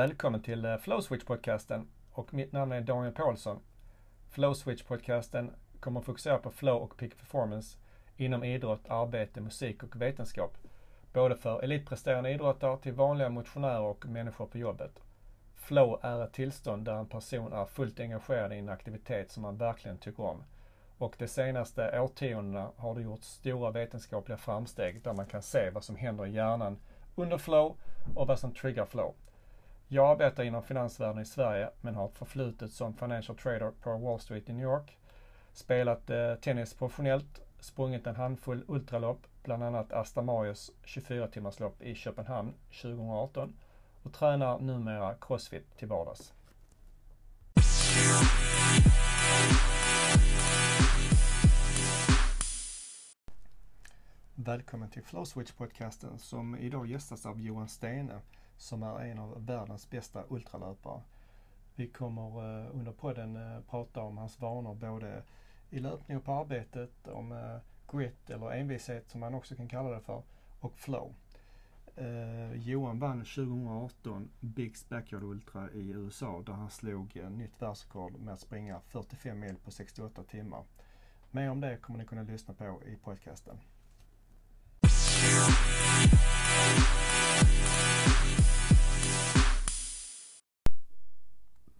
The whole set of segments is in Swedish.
Välkommen till eh, Flow Flowswitch-podcasten och mitt namn är Daniel Paulsson. Flowswitch-podcasten kommer att fokusera på flow och peak performance inom idrott, arbete, musik och vetenskap. Både för elitpresterande idrottare till vanliga motionärer och människor på jobbet. Flow är ett tillstånd där en person är fullt engagerad i en aktivitet som man verkligen tycker om. Och de senaste årtiondena har det gjorts stora vetenskapliga framsteg där man kan se vad som händer i hjärnan under flow och vad som triggar flow. Jag arbetar inom finansvärlden i Sverige men har ett förflutet som financial trader på Wall Street i New York. Spelat eh, tennis professionellt, sprungit en handfull ultralopp, bland annat Asta Marius 24-timmarslopp i Köpenhamn 2018 och tränar numera crossfit till vardags. Välkommen till Flowswitch-podcasten som idag gästas av Johan Stene som är en av världens bästa ultralöpare. Vi kommer eh, under podden eh, prata om hans vanor både i löpning och på arbetet, om eh, grit eller envishet som man också kan kalla det för och flow. Johan vann 2018 Bigs Backyard Ultra i USA där han slog nytt världsrekord med att springa 45 mil på 68 timmar. Mer om det kommer ni kunna lyssna på i podcasten.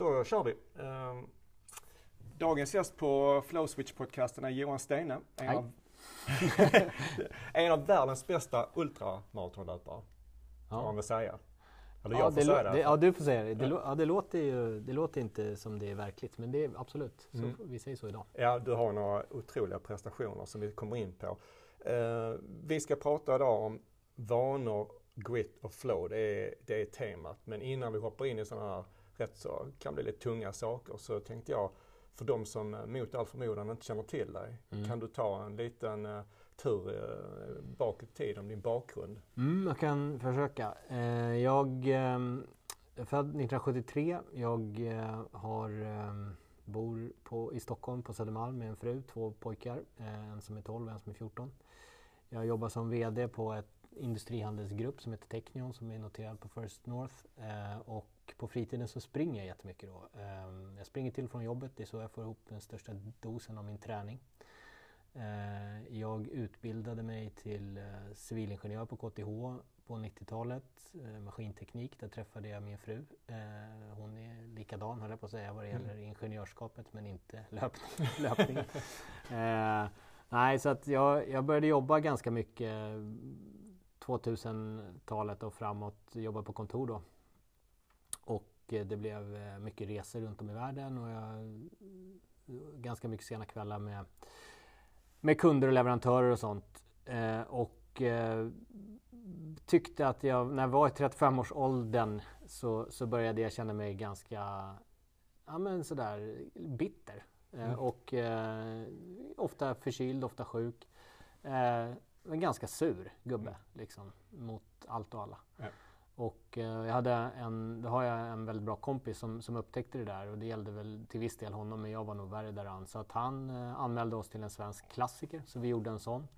Då kör vi. Ehm, dagens gäst på Flowswitch-podcasten är Johan Stene. En av, en av världens bästa ultramaratonlöpare. Ja. Kan man väl säga. Eller ja, jag får säga det. det. Ja, du får säga det. Det, ja, det, låter ju, det låter inte som det är verkligt, men det är absolut. Så mm. Vi säger så idag. Ja, du har några otroliga prestationer som vi kommer in på. Uh, vi ska prata idag om vanor, grit och flow. Det är, det är temat. Men innan vi hoppar in i sådana här rätt så kan bli lite tunga saker så tänkte jag för de som mot all förmodan inte känner till dig, mm. kan du ta en liten uh, tur uh, bak i tiden om din bakgrund? Mm, jag kan försöka. Uh, jag är född 1973. Jag har um, bor på, i Stockholm på Södermalm med en fru, två pojkar. en som är 12 och en som är 14. Jag jobbar som VD på ett industrihandelsgrupp som heter Technion som är noterad på First North. Eh, och på fritiden så springer jag jättemycket då. Eh, jag springer till från jobbet, det är så jag får ihop den största dosen av min träning. Eh, jag utbildade mig till eh, civilingenjör på KTH på 90-talet, eh, maskinteknik. Där träffade jag min fru. Eh, hon är likadan höll jag på att säga vad det gäller mm. ingenjörskapet men inte löpning. löpning. Nej, så att jag, jag började jobba ganska mycket 2000-talet och framåt, jobba på kontor då. Eh, det blev eh, mycket resor runt om i världen och jag, ganska mycket sena kvällar med, med kunder och leverantörer och sånt. Eh, och eh, tyckte att jag, när jag var i 35-årsåldern så, så började jag känna mig ganska ja, men sådär bitter. Mm. och eh, ofta förkyld, ofta sjuk. Eh, en ganska sur gubbe mm. liksom, mot allt och alla. Ja. Och eh, jag hade en, då har jag en väldigt bra kompis som, som upptäckte det där och det gällde väl till viss del honom men jag var nog värre däran. Så att han eh, anmälde oss till en svensk klassiker så vi gjorde en sån.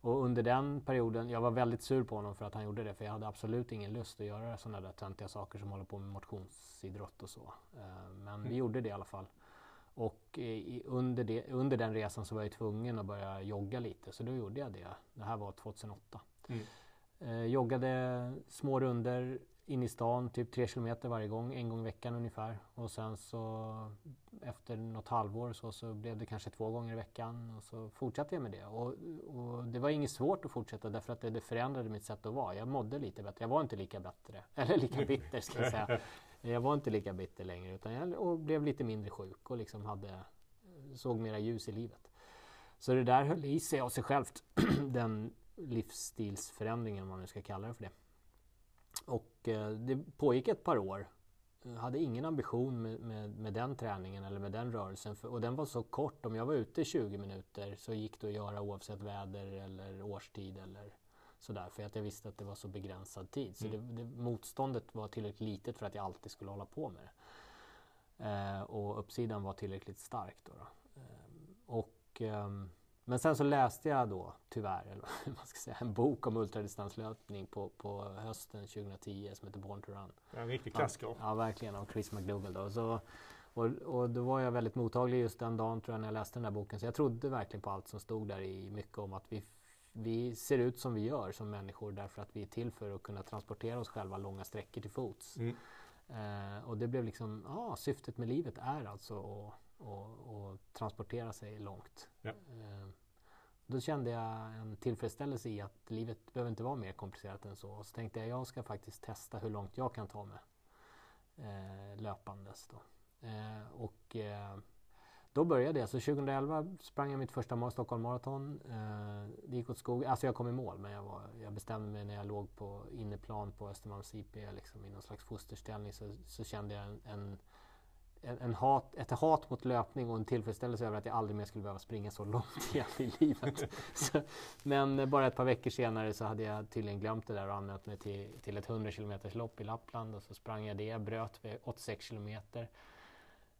Och under den perioden, jag var väldigt sur på honom för att han gjorde det för jag hade absolut ingen lust att göra sådana där töntiga saker som håller på med motionsidrott och så. Eh, men mm. vi gjorde det i alla fall. Och i, under, det, under den resan så var jag tvungen att börja jogga lite så då gjorde jag det. Det här var 2008. Mm. Eh, joggade små runder in i stan, typ tre kilometer varje gång, en gång i veckan ungefär. Och sen så efter något halvår så, så blev det kanske två gånger i veckan och så fortsatte jag med det. Och, och det var inget svårt att fortsätta därför att det, det förändrade mitt sätt att vara. Jag mådde lite bättre, jag var inte lika bättre, eller lika bitter ska jag säga. Jag var inte lika bitter längre utan jag och blev lite mindre sjuk och liksom hade, såg mera ljus i livet. Så det där höll i sig av sig självt, den livsstilsförändringen om man nu ska kalla det för det. Och eh, det pågick ett par år. Jag hade ingen ambition med, med, med, den träningen eller med den rörelsen. För, och den var så kort, om jag var ute 20 minuter så gick det att göra oavsett väder eller årstid eller Sådär, för att jag visste att det var så begränsad tid. Så mm. det, det, motståndet var tillräckligt litet för att jag alltid skulle hålla på med det. Eh, och uppsidan var tillräckligt stark. Då, då. Eh, och eh, men sen så läste jag då tyvärr eller vad man ska säga, en bok om ultradistanslöpning på, på hösten 2010 som heter Born to Run. En riktig klassiker. Ja, ja, verkligen av Chris McDougall. Då. Så, och, och då var jag väldigt mottaglig just den dagen tror jag när jag läste den här boken. Så jag trodde verkligen på allt som stod där i mycket om att vi, vi ser ut som vi gör som människor därför att vi är till för att kunna transportera oss själva långa sträckor till fots. Mm. Eh, och det blev liksom, ja, syftet med livet är alltså att, att, att transportera sig långt. Ja. Eh, då kände jag en tillfredsställelse i att livet behöver inte vara mer komplicerat än så. Och så tänkte jag, jag ska faktiskt testa hur långt jag kan ta mig eh, löpandes. Då. Eh, och eh, då började jag. Så 2011 sprang jag mitt första Stockholm Marathon. Eh, det gick åt skogen. Alltså jag kom i mål men jag, var, jag bestämde mig när jag låg på inneplan på Östermalms IP liksom, i någon slags fosterställning så, så kände jag en, en en, en hat, ett hat mot löpning och en tillfredsställelse över att jag aldrig mer skulle behöva springa så långt igen i livet. så, men bara ett par veckor senare så hade jag tydligen glömt det där och anmält mig till, till ett 100 km lopp i Lappland och så sprang jag det, bröt vid 86 kilometer.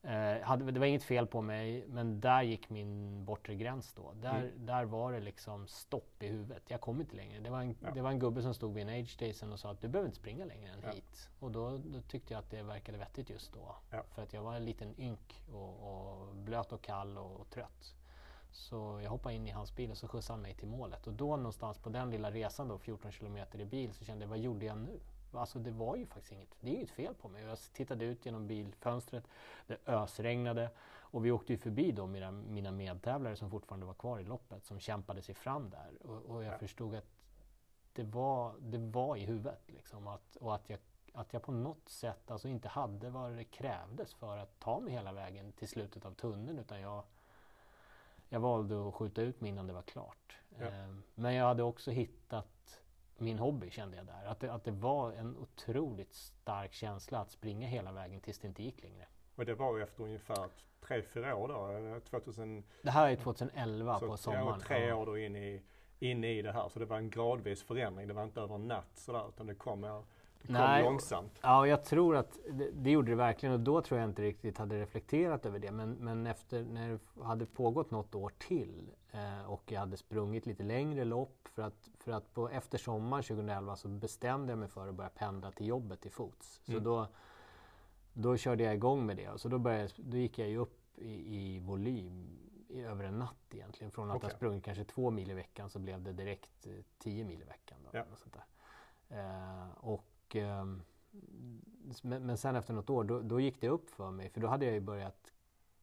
Eh, hade, det var inget fel på mig, men där gick min bortre gräns då. Där, mm. där var det liksom stopp i huvudet. Jag kom inte längre. Det var, en, ja. det var en gubbe som stod vid en age station och sa att du behöver inte springa längre än ja. hit. Och då, då, tyckte jag att det verkade vettigt just då. Ja. För att jag var en liten ynk och, och blöt och kall och, och, trött. Så jag hoppade in i hans bil och så skjutsade han mig till målet. Och då någonstans på den lilla resan då, 14 kilometer i bil, så kände jag vad gjorde jag nu? Alltså det var ju faktiskt inget, det är inget fel på mig. Jag tittade ut genom bilfönstret, det ösregnade och vi åkte ju förbi då mina, mina medtävlare som fortfarande var kvar i loppet som kämpade sig fram där. Och, och jag ja. förstod att det var, det var i huvudet liksom. Att, och att jag, att jag på något sätt alltså inte hade vad det krävdes för att ta mig hela vägen till slutet av tunneln utan jag, jag valde att skjuta ut mig innan det var klart. Ja. Ehm, men jag hade också hittat min hobby kände jag där. Att det, att det var en otroligt stark känsla att springa hela vägen tills det inte gick längre. Och det var efter ungefär tre, fyra år då? 2000... Det här är 2011 så, på sommaren. Ja, tre år då in i, in i det här. Så det var en gradvis förändring. Det var inte över en natt sådär utan det kom, det kom Nej, långsamt. Ja, jag tror att det, det, gjorde det verkligen och då tror jag inte riktigt hade reflekterat över det. Men, men efter när det hade pågått något år till eh, och jag hade sprungit lite längre lopp för att, för att på, efter sommaren 2011 så bestämde jag mig för att börja pendla till jobbet till fots. Så mm. då, då körde jag igång med det. Så då, började, då gick jag ju upp i, i volym i, över en natt egentligen. Från att okay. ha sprungit kanske två mil i veckan så blev det direkt eh, tio mil i veckan. Då, ja. och sånt där. Eh, och, eh, men, men, sen efter något år då, då, gick det upp för mig. För då hade jag ju börjat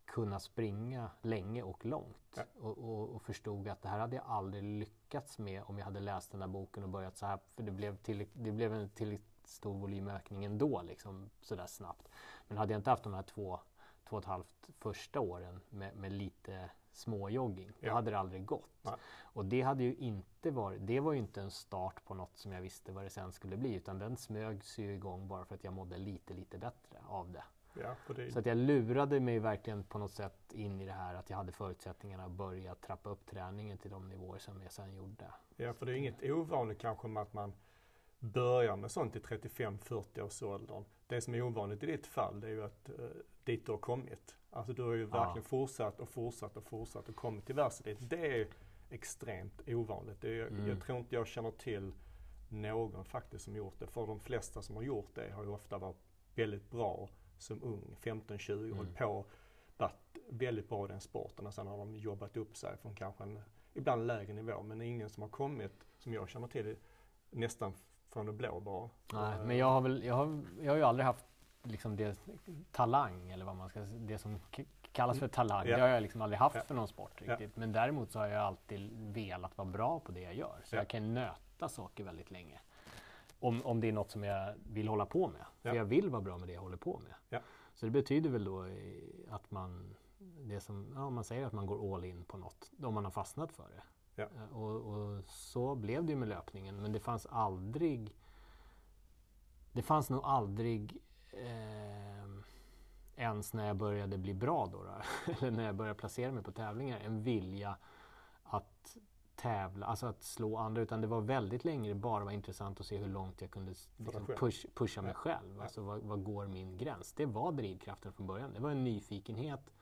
kunna springa länge och långt. Ja. Och, och, och, förstod att det här hade jag aldrig lyckats med om jag hade läst den här boken och börjat så här. För det blev, till, det blev en tillräckligt stor volymökning ändå, liksom sådär snabbt. Men hade jag inte haft de här två, två och ett halvt första åren med, med lite småjogging, ja. då hade det aldrig gått. Ja. Och det hade ju inte varit, det var ju inte en start på något som jag visste vad det sen skulle bli, utan den smögs ju igång bara för att jag mådde lite, lite bättre av det. Ja. Så att jag lurade mig verkligen på något sätt in i det här att jag hade förutsättningarna att börja trappa upp träningen till de nivåer som jag sen gjorde. Ja, för det är inget ovanligt kanske med att man börjar med sånt i 35-40 års åldern. Det som är ovanligt i ditt fall det är ju att uh, dit du har kommit. Alltså du har ju verkligen ja. fortsatt och fortsatt och fortsatt och kommit till världselite. Det är extremt ovanligt. Är, mm. Jag tror inte jag känner till någon faktiskt som gjort det. För de flesta som har gjort det har ju ofta varit väldigt bra som ung, 15-20, mm. hållit på, varit väldigt bra i den sporten och sen har de jobbat upp sig från kanske en ibland lägre nivå. Men ingen som har kommit, som jag känner till, nästan från det blå bara. Nej, men jag har väl, jag har, jag har ju aldrig haft liksom det talang eller vad man ska det som kallas för talang. Yeah. Det har jag liksom aldrig haft yeah. för någon sport riktigt. Yeah. Men däremot så har jag alltid velat vara bra på det jag gör. Så jag kan nöta saker väldigt länge. Om, om det är något som jag vill hålla på med. För jag vill vara bra med det jag håller på med. Så det betyder väl då att man, det som, ja, man säger att man går all in på något, om man har fastnat för det. Ja. Eh, och, och, så blev det ju med löpningen. Men det fanns aldrig... Det fanns nog aldrig eh, ens när jag började bli bra då, då eller när jag började placera mig på tävlingar, en vilja att tävla, alltså att slå andra. Utan det var väldigt länge det bara var intressant att se hur långt jag kunde liksom, push, pusha mig ja. själv. Alltså vad, vad, går min gräns? Det var drivkraften från början. Det var en nyfikenhet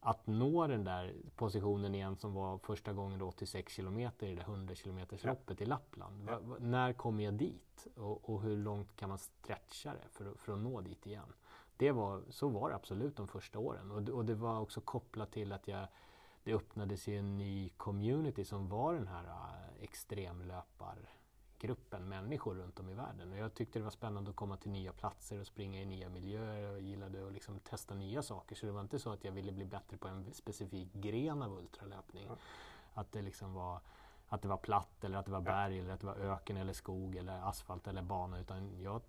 att nå den där positionen igen som var första gången då 86 kilometer i det 100 kilometers loppet ja. i Lappland. Ja. Va, när kommer jag dit? Och, och, hur långt kan man stretcha det för, för att nå dit igen? Det var, så var det absolut de första åren. Och, och det var också kopplat till att jag, det öppnades ju en ny community som var den här uh, extremlöpar gruppen människor runt om i världen. Och jag tyckte det var spännande att komma till nya platser och springa i nya miljöer och gillade att liksom testa nya saker. Så det var inte så att jag ville bli bättre på en specifik gren av ultralöpning. Mm. Att det liksom var att det var platt eller att det var berg eller att det var öken eller skog eller asfalt eller bana. Utan jag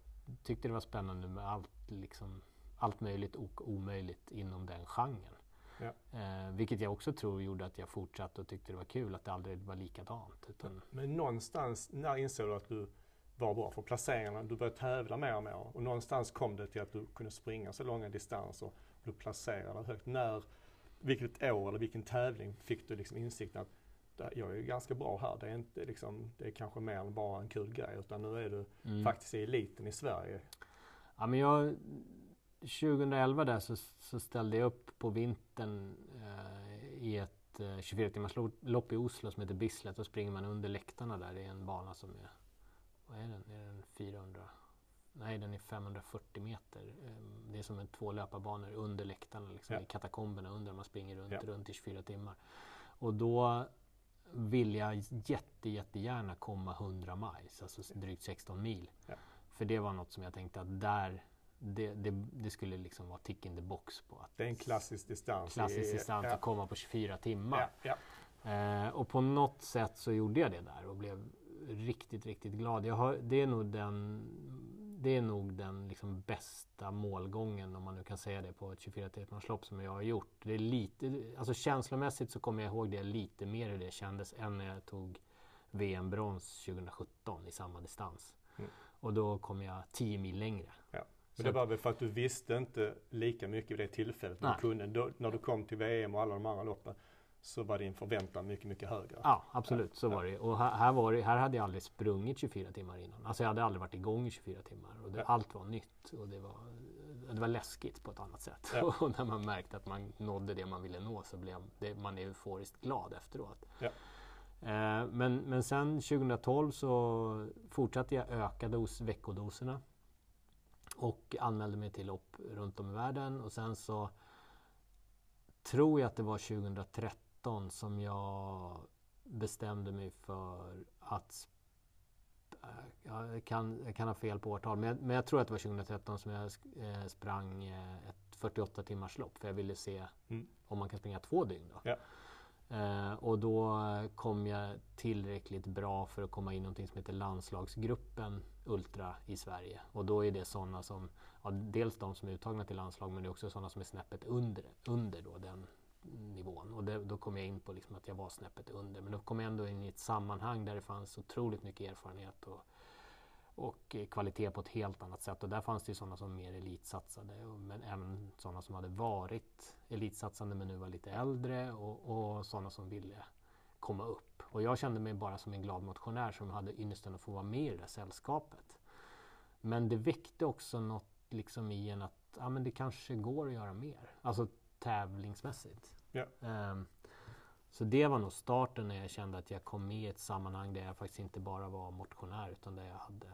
tyckte det var spännande med allt, liksom, allt möjligt och omöjligt inom den genren. Ja. Eh, vilket jag också tror gjorde att jag fortsatte och tyckte det var kul att det aldrig var likadant. Utan... Men någonstans, när insåg du att du var bra? För placeringarna, du började tävla mer och mer och någonstans kom det till att du kunde springa så långa distanser och du placerade högt. När, vilket år eller vilken tävling fick du liksom insikten att jag är ganska bra här. Det är, inte liksom, det är kanske mer än bara en kul grej utan nu är du mm. faktiskt i eliten i Sverige. Ja, men jag, 2011 där så, så, ställde jag upp på vintern eh, i ett eh, 24 timmars lopp i Oslo som heter Bislett. Då springer man under läktarna där. Det är en bana som är, vad är den? Är den 400? Nej, den är 540 meter. Eh, det är som en två löparbanor under läktarna, liksom, ja. i katakomberna under. Man springer runt, ja. runt i 24 timmar. Och då vill jag jätte, jättegärna komma 100 miles, alltså drygt 16 mil. Ja. För det var något som jag tänkte att där det, det, det, skulle liksom vara tick in the box på. Att det är en klassisk distans. Klassisk distans att komma på 24 timmar. Eh, och på något sätt så gjorde jag det där och blev riktigt, riktigt glad. Jag har, det är nog den, det är nog den liksom bästa målgången, om man nu kan säga det, på ett 24 lopp som jag har gjort. Det är lite, alltså känslomässigt så kommer jag ihåg det lite mer hur det kändes än när jag tog VM-brons 2017 i samma distans. Mm. Och då kom jag 10 mil längre. Ja. Men det var väl för att du visste inte lika mycket vid det tillfället. Du kunde, då, när du kom till VM och alla de andra loppen så var din förväntan mycket, mycket högre. Ja, absolut. Så ja. var det. Och här, här, var det, här hade jag aldrig sprungit 24 timmar innan. Alltså jag hade aldrig varit igång i 24 timmar. Och det, ja. Allt var nytt och det var, det var läskigt på ett annat sätt. Ja. och när man märkte att man nådde det man ville nå så blev det, man euforiskt glad efteråt. Eh, men, men sen 2012 så fortsatte jag öka dos, veckodoserna. Och anmälde mig till lopp runt om i världen och sen så tror jag att det var 2013 som jag bestämde mig för att jag kan, jag kan ha fel på årtal, men jag, men jag tror att det var 2013 som jag eh, sprang eh, ett 48 timmars lopp för jag ville se mm. om man kan springa två dygn. Då. Ja. Eh, och då kom jag tillräckligt bra för att komma in i någonting som heter landslagsgruppen Ultra i Sverige. Och då är det sådana som, ja, dels de som är uttagna till landslag men det är också sådana som är snäppet under, under då den nivån. Och det, då kom jag in på liksom att jag var snäppet under. Men då kom jag ändå in i ett sammanhang där det fanns otroligt mycket erfarenhet och, och eh, kvalitet på ett helt annat sätt. Och där fanns det ju sådana som mer elitsatsade men även sådana som hade varit elitsatsande men nu var lite äldre och, och sådana som ville komma upp. Och jag kände mig bara som en glad motionär som hade ynnesten att få vara med i det där sällskapet. Men det väckte också något liksom i en att ja, men det kanske går att göra mer. Alltså tävlingsmässigt. Ja. Um, så det var nog starten när jag kände att jag kom med i ett sammanhang där jag faktiskt inte bara var motionär utan där jag hade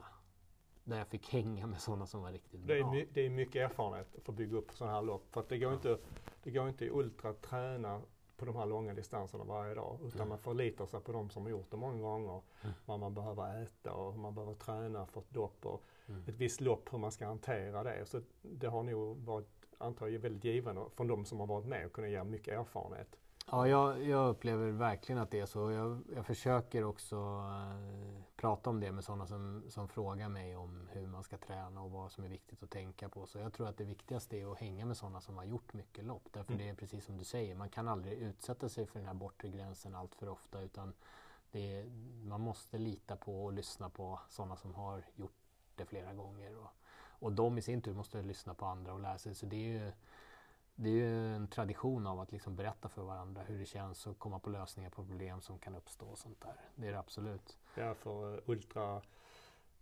där jag fick hänga med sådana som var riktigt bra. Det är, det är mycket erfarenhet för att bygga upp sådana här lopp. För att det går inte, det går inte ultra träna på de här långa distanserna varje dag. Utan mm. man förlitar sig på de som har gjort det många gånger. Mm. Vad man behöver äta och hur man behöver träna för ett dopp och mm. ett visst lopp hur man ska hantera det. Så det har nog varit, antar jag, väldigt givande från de som har varit med och kunnat ge mycket erfarenhet. Ja, jag, jag, upplever verkligen att det är så. Jag, jag försöker också äh, prata om det med sådana som, som frågar mig om hur man ska träna och vad som är viktigt att tänka på. Så jag tror att det viktigaste är att hänga med sådana som har gjort mycket lopp. Därför mm. det är precis som du säger, man kan aldrig utsätta sig för den här bortre gränsen allt för ofta. Utan är, man måste lita på och lyssna på sådana som har gjort det flera gånger. Och, och de i sin tur måste lyssna på andra och lära sig. Så det är ju, det är ju en tradition av att liksom berätta för varandra hur det känns och komma på lösningar på problem som kan uppstå och sånt där. Det är det absolut. Ja, för eh, ultra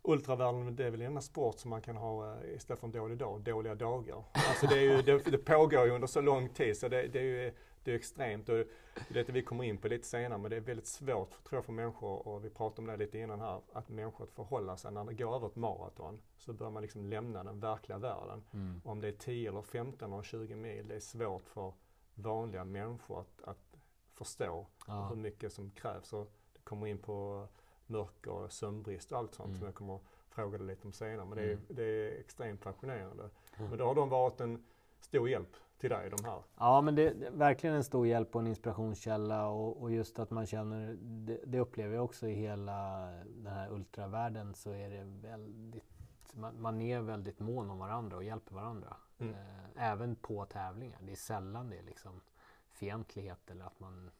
Ultravärlden, det är väl enda sport som man kan ha eh, istället för en dålig dag, dåliga dagar. Alltså det, är ju, det, det, pågår ju under så lång tid så det, det är ju det är extremt och det är vi kommer in på lite senare men det är väldigt svårt tror jag för människor och vi pratade om det lite innan här att människor att förhålla sig när det går över ett maraton så bör man liksom lämna den verkliga världen. Mm. Om det är 10 eller 15 eller 20 mil det är svårt för vanliga människor att, att förstå ja. hur mycket som krävs. Och det kommer in på mörker, sömnbrist och allt sånt mm. som jag kommer fråga dig lite om senare. Men det är, mm. det är extremt fascinerande. Mm. Men då har de varit en stor hjälp till dig, de här? Ja, men det är verkligen en stor hjälp och en inspirationskälla och, och just att man känner, det, det, upplever jag också i hela den här ultravärlden så är det väldigt, man, man är väldigt mån om varandra och hjälper varandra. Mm. Eh, även på tävlingar. Det är sällan det är liksom fientlighet eller att man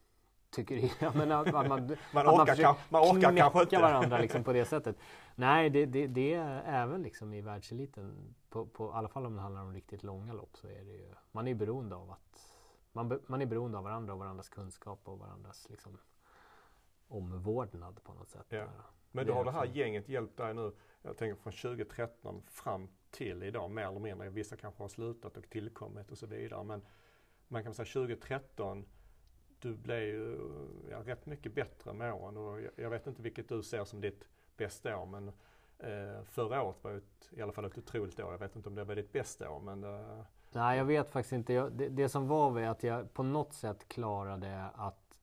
tycker ja, men att, man, man, man, orkar, man, kan, man orkar kanske inte. varandra liksom på det sättet. Nej, det, det, det är även liksom i världseliten, på, på, i alla fall om det handlar om riktigt långa lopp, så är det ju, man är beroende av att man, man är beroende av varandra och varandras kunskap och varandras liksom, omvårdnad på något sätt. Ja. Men då har det här gänget hjälpt dig nu, jag tänker från 2013 fram till idag mer eller mindre. Vissa kanske har slutat och tillkommit och så vidare. Men man kan säga 2013 du blev ju ja, rätt mycket bättre med åren och jag, jag, vet inte vilket du ser som ditt bästa år men eh, förra året var ett, i alla fall ett otroligt år. Jag vet inte om det var ditt bästa år men eh... Nej jag vet faktiskt inte. Jag, det, det, som var var att jag på något sätt klarade att,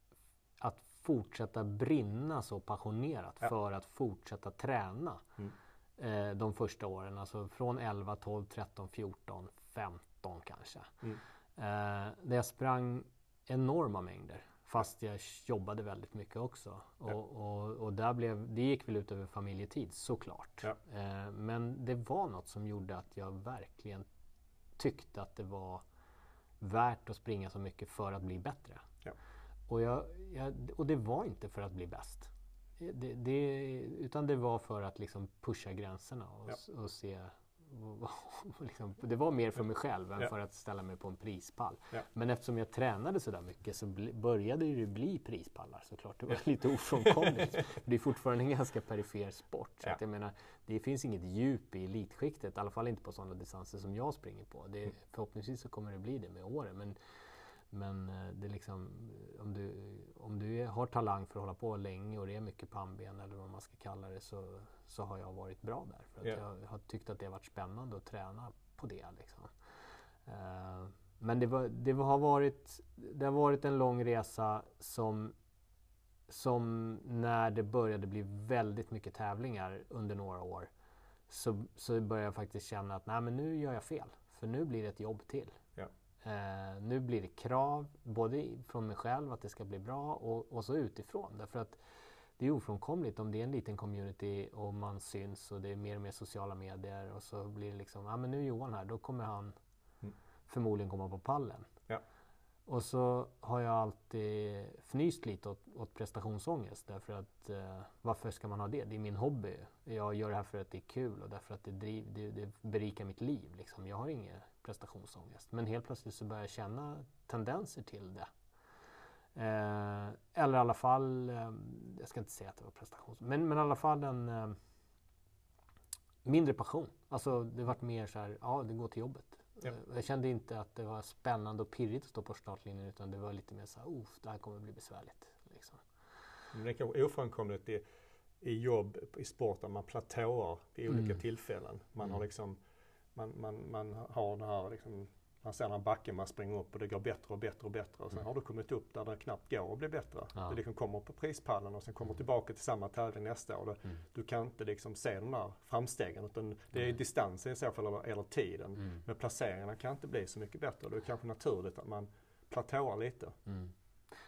att fortsätta brinna så passionerat ja. för att fortsätta träna. Mm. Eh, de första åren, alltså från 11, 12, 13, 14, 15 kanske. Mm. Eh, där jag sprang enorma mängder. Fast jag jobbade väldigt mycket också. Och, ja. och, och, där blev, det gick väl ut över familjetid såklart. Ja. Eh, men det var något som gjorde att jag verkligen tyckte att det var värt att springa så mycket för att bli bättre. Ja. Och, jag, jag, och det var inte för att bli bäst. Det, det, utan det var för att liksom pusha gränserna och, och se liksom, det var mer för mig själv än ja. för att ställa mig på en prispall. Ja. Men eftersom jag tränade så där mycket så började det bli prispallar såklart. Det var lite ofrånkomligt. det är fortfarande en ganska perifer sport. Så jag menar, det finns inget djup i elitskiktet, i alla fall inte på sådana distanser som jag springer på. Det, mm. förhoppningsvis så kommer det bli det med åren. Men men eh, det är liksom, om du, om du har talang för att hålla på länge och det är mycket pannben eller vad man ska kalla det så, så har jag varit bra där. För att yeah. Jag har tyckt att det har varit spännande att träna på det. Liksom. Uh, men det, var, det, har varit, det har varit en lång resa som, som när det började bli väldigt mycket tävlingar under några år så, så började jag faktiskt känna att nej men nu gör jag fel. För nu blir det ett jobb till. Eh, nu blir det krav, både från mig själv att det ska bli bra och, och så utifrån. Därför att det är ofrånkomligt om det är en liten community och man syns och det är mer och mer sociala medier och så blir det liksom, ja ah, men nu är Johan här, då kommer han mm. förmodligen komma på pallen. Ja. Och så har jag alltid fnyst lite åt, åt prestationsångest därför att eh, varför ska man ha det? Det är min hobby. Jag gör det här för att det är kul och därför att det, driv, det, det berikar mitt liv. Liksom. Jag har ingen prestationsångest. Men helt plötsligt så börjar jag känna tendenser till det. Eh, eller i alla fall, eh, jag ska inte säga att det var prestationsångest, men, men i alla fall en eh, mindre passion. Alltså det vart mer så här, ja det går till jobbet. Ja. Eh, jag kände inte att det var spännande och pirrigt att stå på startlinjen utan det var lite mer så här, det här kommer bli besvärligt. Liksom. Men det är kanske ofrånkomligt i, i jobb, i sport, där man platåar vid olika mm. tillfällen. Man mm. har liksom man, man, man har det här liksom, man ser den backen man springer upp och det går bättre och bättre och bättre. Och sen mm. har du kommit upp där det knappt går att bli bättre. Ja. Du liksom kommer på prispallen och sen kommer mm. tillbaka till samma tävling nästa år. Mm. Du kan inte liksom se de där framstegen utan det är mm. distansen i så fall eller, eller tiden. Mm. Men placeringarna kan inte bli så mycket bättre. Det är kanske naturligt att man platåar lite. Mm.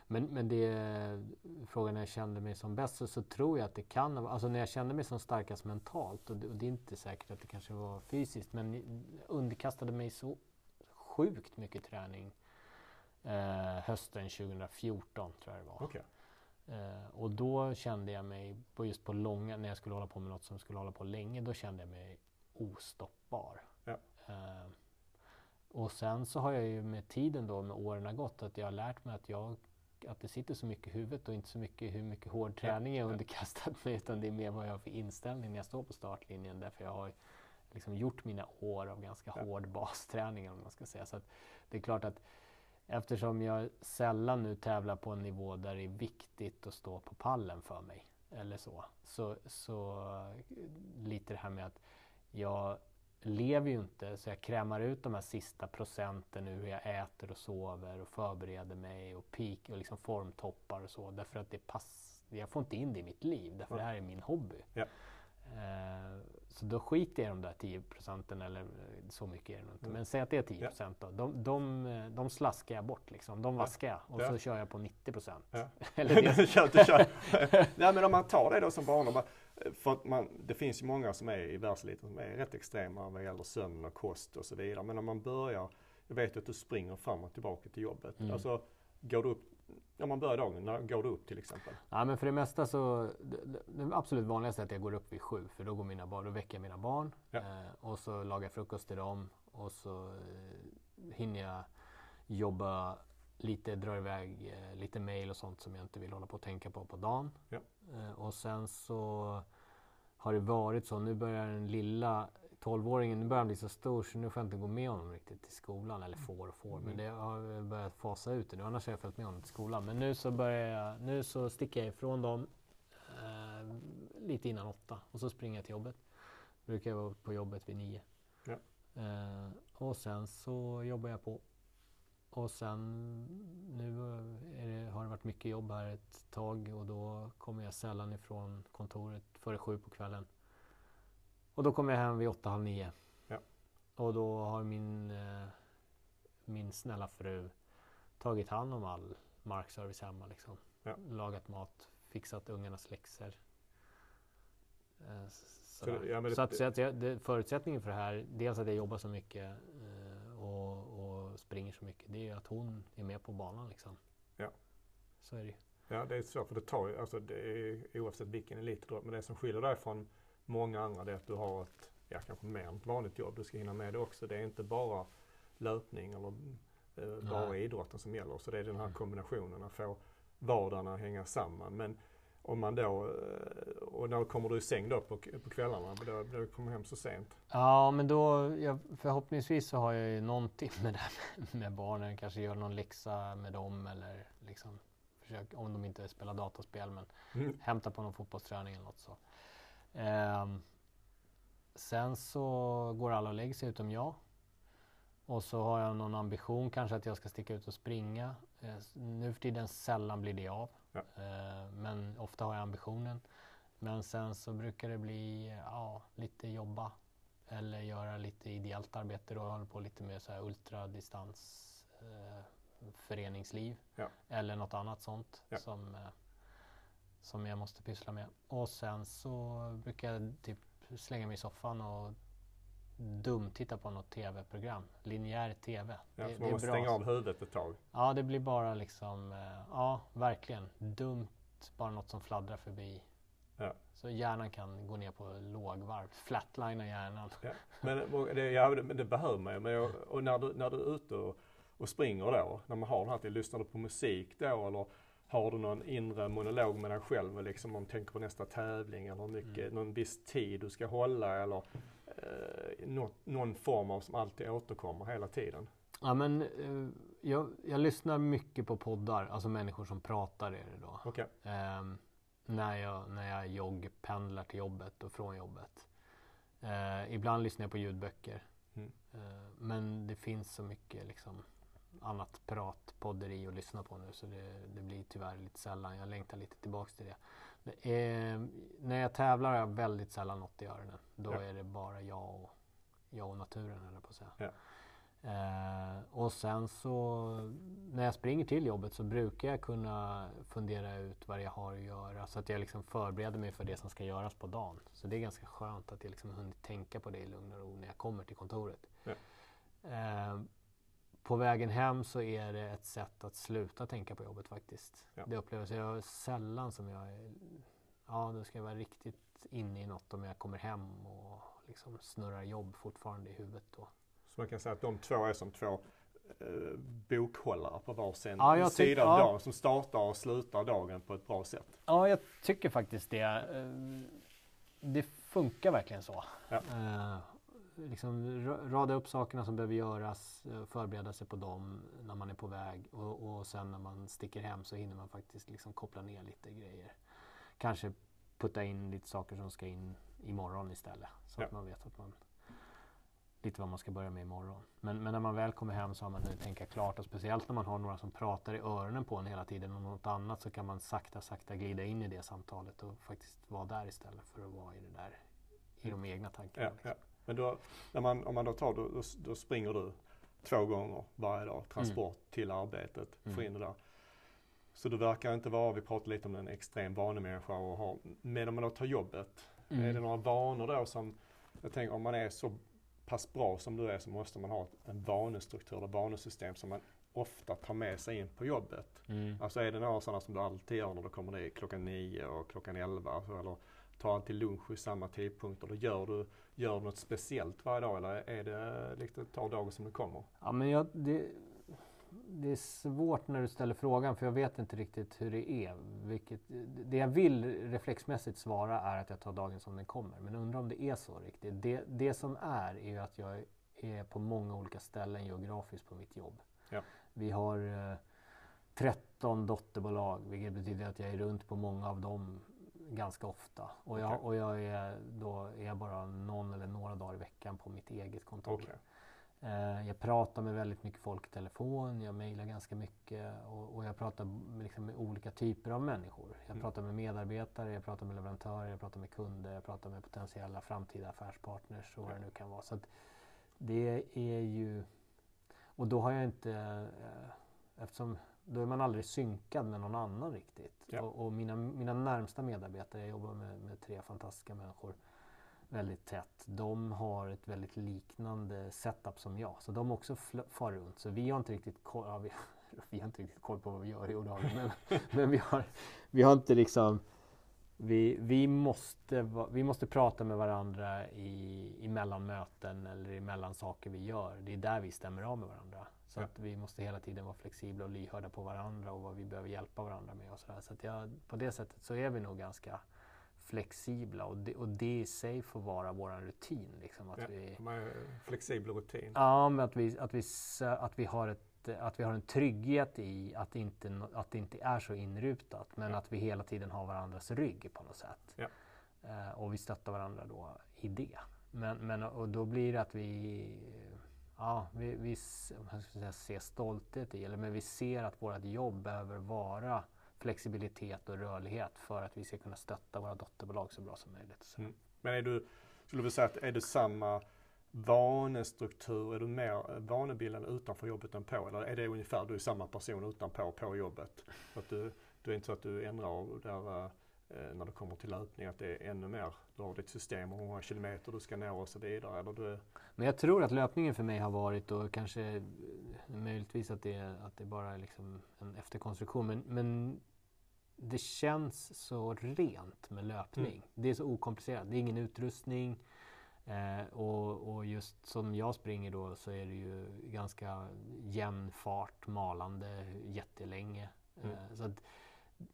Men, men det, frågan när jag kände mig som bäst så, så tror jag att det kan Alltså när jag kände mig som starkast mentalt och det, och det är inte säkert att det kanske var fysiskt men underkastade mig så sjukt mycket träning eh, hösten 2014 tror jag det var. Okay. Eh, och då kände jag mig, på just på långa, när jag skulle hålla på med något som skulle hålla på länge, då kände jag mig ostoppbar. Ja. Eh, och sen så har jag ju med tiden då, med åren gått, att jag har lärt mig att jag att det sitter så mycket i huvudet och inte så mycket hur mycket hård träning jag underkastat mig utan det är mer vad jag har för inställning när jag står på startlinjen därför jag har liksom gjort mina år av ganska ja. hård basträning om man ska säga. Så det är klart att eftersom jag sällan nu tävlar på en nivå där det är viktigt att stå på pallen för mig. Eller så. Så, så lite det här med att jag lever ju inte så jag krämar ut de här sista procenten ur hur jag äter och sover och förbereder mig och peak och liksom formtoppar och så. Därför att det pass, jag får inte in det i mitt liv därför det här är min hobby. Ja. Eh, så då skiter jag i de där 10 procenten eller eh, så mycket är det inte. Mm. Men säg att det är 10 procent då. De, de, eh, de slaskar jag bort liksom. De vaskar jag och Ja. så kör jag på 90 procent. Ja. eller det. kör, du kör. Nej men om man tar det då som barn. För man, det finns ju många som är i världseliten som är rätt extrema vad gäller sömn och kost och så vidare. Men om man börjar, jag vet att du springer fram och tillbaka till jobbet. Mm. Alltså, går du upp, om man börjar dagen, när går du upp till exempel? Ja men för det mesta så, det, det- absolut vanligaste är att jag går upp vid sju för då går mina barn, då väcker jag mina barn Ja. eh, och så lagar jag frukost till dem och så eh, hinner jag jobba lite, dra iväg eh, lite mail och sånt som jag inte vill hålla på och tänka på på dagen. Ja. Eh, och sen så har det varit så, nu börjar den lilla 12-åringen, nu börjar han bli så stor så nu får jag inte gå med honom riktigt till skolan. Eller får och får, men Mm. det har börjat fasa ut det nu. Annars har jag följt med honom till skolan. Men nu så börjar jag, nu så sticker jag ifrån dem eh, lite innan åtta och så springer jag till jobbet. Brukar jag vara på jobbet vid nio. Ja. Eh, och sen så jobbar jag på. Och sen nu det, har det varit mycket jobb här ett tag och då kommer jag sällan ifrån kontoret före sju på kvällen. Och då kommer jag hem vid åtta, halv nio. Ja. Och då har min, eh, min snälla fru tagit hand om all markservice hemma. Liksom. Ja. Lagat mat, fixat ungarnas läxor. Eh, ja, det- så att, så att jag, det, förutsättningen för det här, dels att jag jobbar så mycket eh, och, och springer så mycket, det är ju att hon är med på banan. Liksom. Ja. Så är det ju. Ja det är svårt för det tar ju, alltså det är oavsett vilken elitidrott. Men det som skiljer dig från många andra det är att du har ett, ja kanske mer än ett vanligt jobb. Du ska hinna med det också. Det är inte bara löpning eller eh, bara idrotten som gäller. Så det är den här kombinationen att få vardagen att hänga samman. Men om man då, eh, och när kommer du i säng då på, på kvällarna? Då, då kommer hem så sent. Ja, men då jag, förhoppningsvis så har jag ju någon timme där med, med barnen. Kanske gör någon läxa med dem eller liksom försök, om de inte spelar dataspel, men Mm. hämta på någon fotbollsträning eller något så. Ehm, sen så går alla och lägger sig utom jag. Och så har jag någon ambition kanske att jag ska sticka ut och springa. Eh, nu för tiden sällan blir det av. Ja. Eh, men ofta har jag ambitionen. Men sen så brukar det bli ja, lite jobba. Eller göra lite ideellt arbete. Då jag håller på lite med så här ultradistans eh, föreningsliv. Ja. Eller något annat sånt Ja. som, eh, som jag måste pyssla med. Och sen så brukar jag typ slänga mig i soffan och dumtitta på något tv-program. Linjär tv. Ja, det, för man måste bra. stänga av huvudet ett tag. Ja, det blir bara liksom, eh, ja verkligen dumt. Bara något som fladdrar förbi. Ja. Så hjärnan kan gå ner på lågvarv. Flatlina hjärnan. Ja. Men det, ja, det, men det behöver man ju. Men jag, och när du, när du är ute och, och springer då, när man har det här lyssnar du på musik då eller har du någon inre monolog med dig själv liksom om du tänker på nästa tävling eller hur mycket, Mm. någon viss tid du ska hålla eller eh, något, någon form av som alltid återkommer hela tiden? Ja, men eh, jag, jag lyssnar mycket på poddar. Alltså människor som pratar är det då. Okej, Ehm, när, jag, när jag joggpendlar till jobbet och från jobbet. Eh, ibland lyssnar jag på ljudböcker. Mm. Eh, men det finns så mycket liksom, annat prat, podderi att lyssna på nu så det, det blir tyvärr lite sällan. Jag längtar lite tillbaks till det. är, när jag tävlar har jag väldigt sällan något i öronen. Då Ja. är det bara jag och, jag och naturen eller på att säga. Ja. Eh, och sen så när jag springer till jobbet så brukar jag kunna fundera ut vad jag har att göra så att jag liksom förbereder mig för det som ska göras på dagen. Så det är ganska skönt att jag liksom hunnit tänka på det i lugn och ro när jag kommer till kontoret. Ja. Eh, på vägen hem så är det ett sätt att sluta tänka på jobbet faktiskt. Ja. Det upplever jag sällan som jag ja då ska jag vara riktigt inne i något om jag kommer hem och liksom snurrar jobb fortfarande i huvudet då. så man kan säga att de två är som två eh, bokhållare på varsin Ja, sida av ja. dagen som startar och slutar dagen på ett bra sätt. Ja, jag tycker faktiskt det. Eh, Det funkar verkligen så. Ja. Eh, liksom rada upp sakerna som behöver göras, eh, förbereda sig på dem när man är på väg och, och sen när man sticker hem så hinner man faktiskt liksom koppla ner lite grejer. Kanske putta in lite saker som ska in imorgon istället så ja. att man vet att man lite vad man ska börja med imorgon. Men, men när man väl kommer hem så har man hunnit tänka klart och speciellt när man har några som pratar i öronen på en hela tiden om något annat så kan man sakta sakta glida in i det samtalet och faktiskt vara där istället för att vara i det där i de egna tankarna. Ja, liksom. ja. Men då, när man, om man då tar, då, då springer du två gånger varje dag, transport mm. till arbetet, mm. få in det där. Så du verkar inte vara, vi pratade lite om en extrem vanemänniska och har, men om man då tar jobbet, mm. är det några vanor då som, jag tänker om man är så pass bra som du är så måste man ha en vanestruktur och vanesystem som man ofta tar med sig in på jobbet. Mm. Alltså är det några sådana som du alltid gör när du kommer dit klockan nio och klockan elva alltså, eller tar alltid lunch vid samma tidpunkt och då gör du, gör du något speciellt varje dag eller är det liksom, tar dagen som det kommer? Ja men jag, det, det är svårt när du ställer frågan för jag vet inte riktigt hur det är. Vilket, det jag vill reflexmässigt svara är att jag tar dagen som den kommer. Men undrar om det är så riktigt. Det, det som är är ju att jag är på många olika ställen geografiskt på mitt jobb. Ja. Vi har eh, 13 dotterbolag vilket betyder att jag är runt på många av dem ganska ofta. Och jag, okay. och jag är, då är jag bara någon eller några dagar i veckan på mitt eget kontor. Okay. Eh, jag pratar med väldigt mycket folk i telefon, jag mejlar ganska mycket och, och jag pratar liksom med olika typer av människor. Jag mm. pratar med medarbetare, jag pratar med leverantörer, jag pratar med kunder, jag pratar med potentiella framtida affärspartners och vad det nu kan vara. Så det är ju... Och då har jag inte... Eh, eftersom då är man aldrig synkad med någon annan riktigt. Ja. Och, och, mina, mina närmsta medarbetare, jag jobbar med, med tre fantastiska människor väldigt tätt. De har ett väldigt liknande setup som jag. Så de också far runt. Så vi har inte riktigt koll, ja, vi, vi, har inte riktigt koll på vad vi gör i olaget. Men, men vi, har, vi har inte liksom vi, vi, måste, vi måste prata med varandra i, i mellanmöten eller i mellan saker vi gör. Det är där vi stämmer av med varandra. Så ja. att vi måste hela tiden vara flexibla och lyhörda på varandra och vad vi behöver hjälpa varandra med. Och så där. så att jag, på det sättet så är vi nog ganska flexibla och det, och det i sig får vara vår rutin. Liksom, att ja, vi, flexibel rutin. Ja, men att vi, att vi, att vi har ett att vi har en trygghet i att inte, att det inte är så inrutat men ja. att vi hela tiden har varandras rygg på något sätt. Ja. Eh, och vi stöttar varandra då i det. Men, men och då blir det att vi, ja, vi, vi säga, ser stolthet i, eller men vi ser att vårt jobb behöver vara flexibilitet och rörlighet för att vi ska kunna stötta våra dotterbolag så bra som möjligt. Mm. Men är du, skulle du säga att är du samma vanestruktur, är du mer vanebildande utanför jobbet än på? Eller är det ungefär, du är samma person utanpå på jobbet? att du, du är inte så att du ändrar där eh, när det kommer till löpning, att det är ännu mer, du har ditt system och hur många kilometer du ska nå och så vidare? Eller du... Men jag tror att löpningen för mig har varit, och kanske eh, möjligtvis att det, att det bara är liksom en efterkonstruktion, men, men det känns så rent med löpning. Mm. Det är så okomplicerat. Det är ingen utrustning. Eh, och, och, just som jag springer då så är det ju ganska jämn fart, malande jättelänge. Mm. Eh, så att,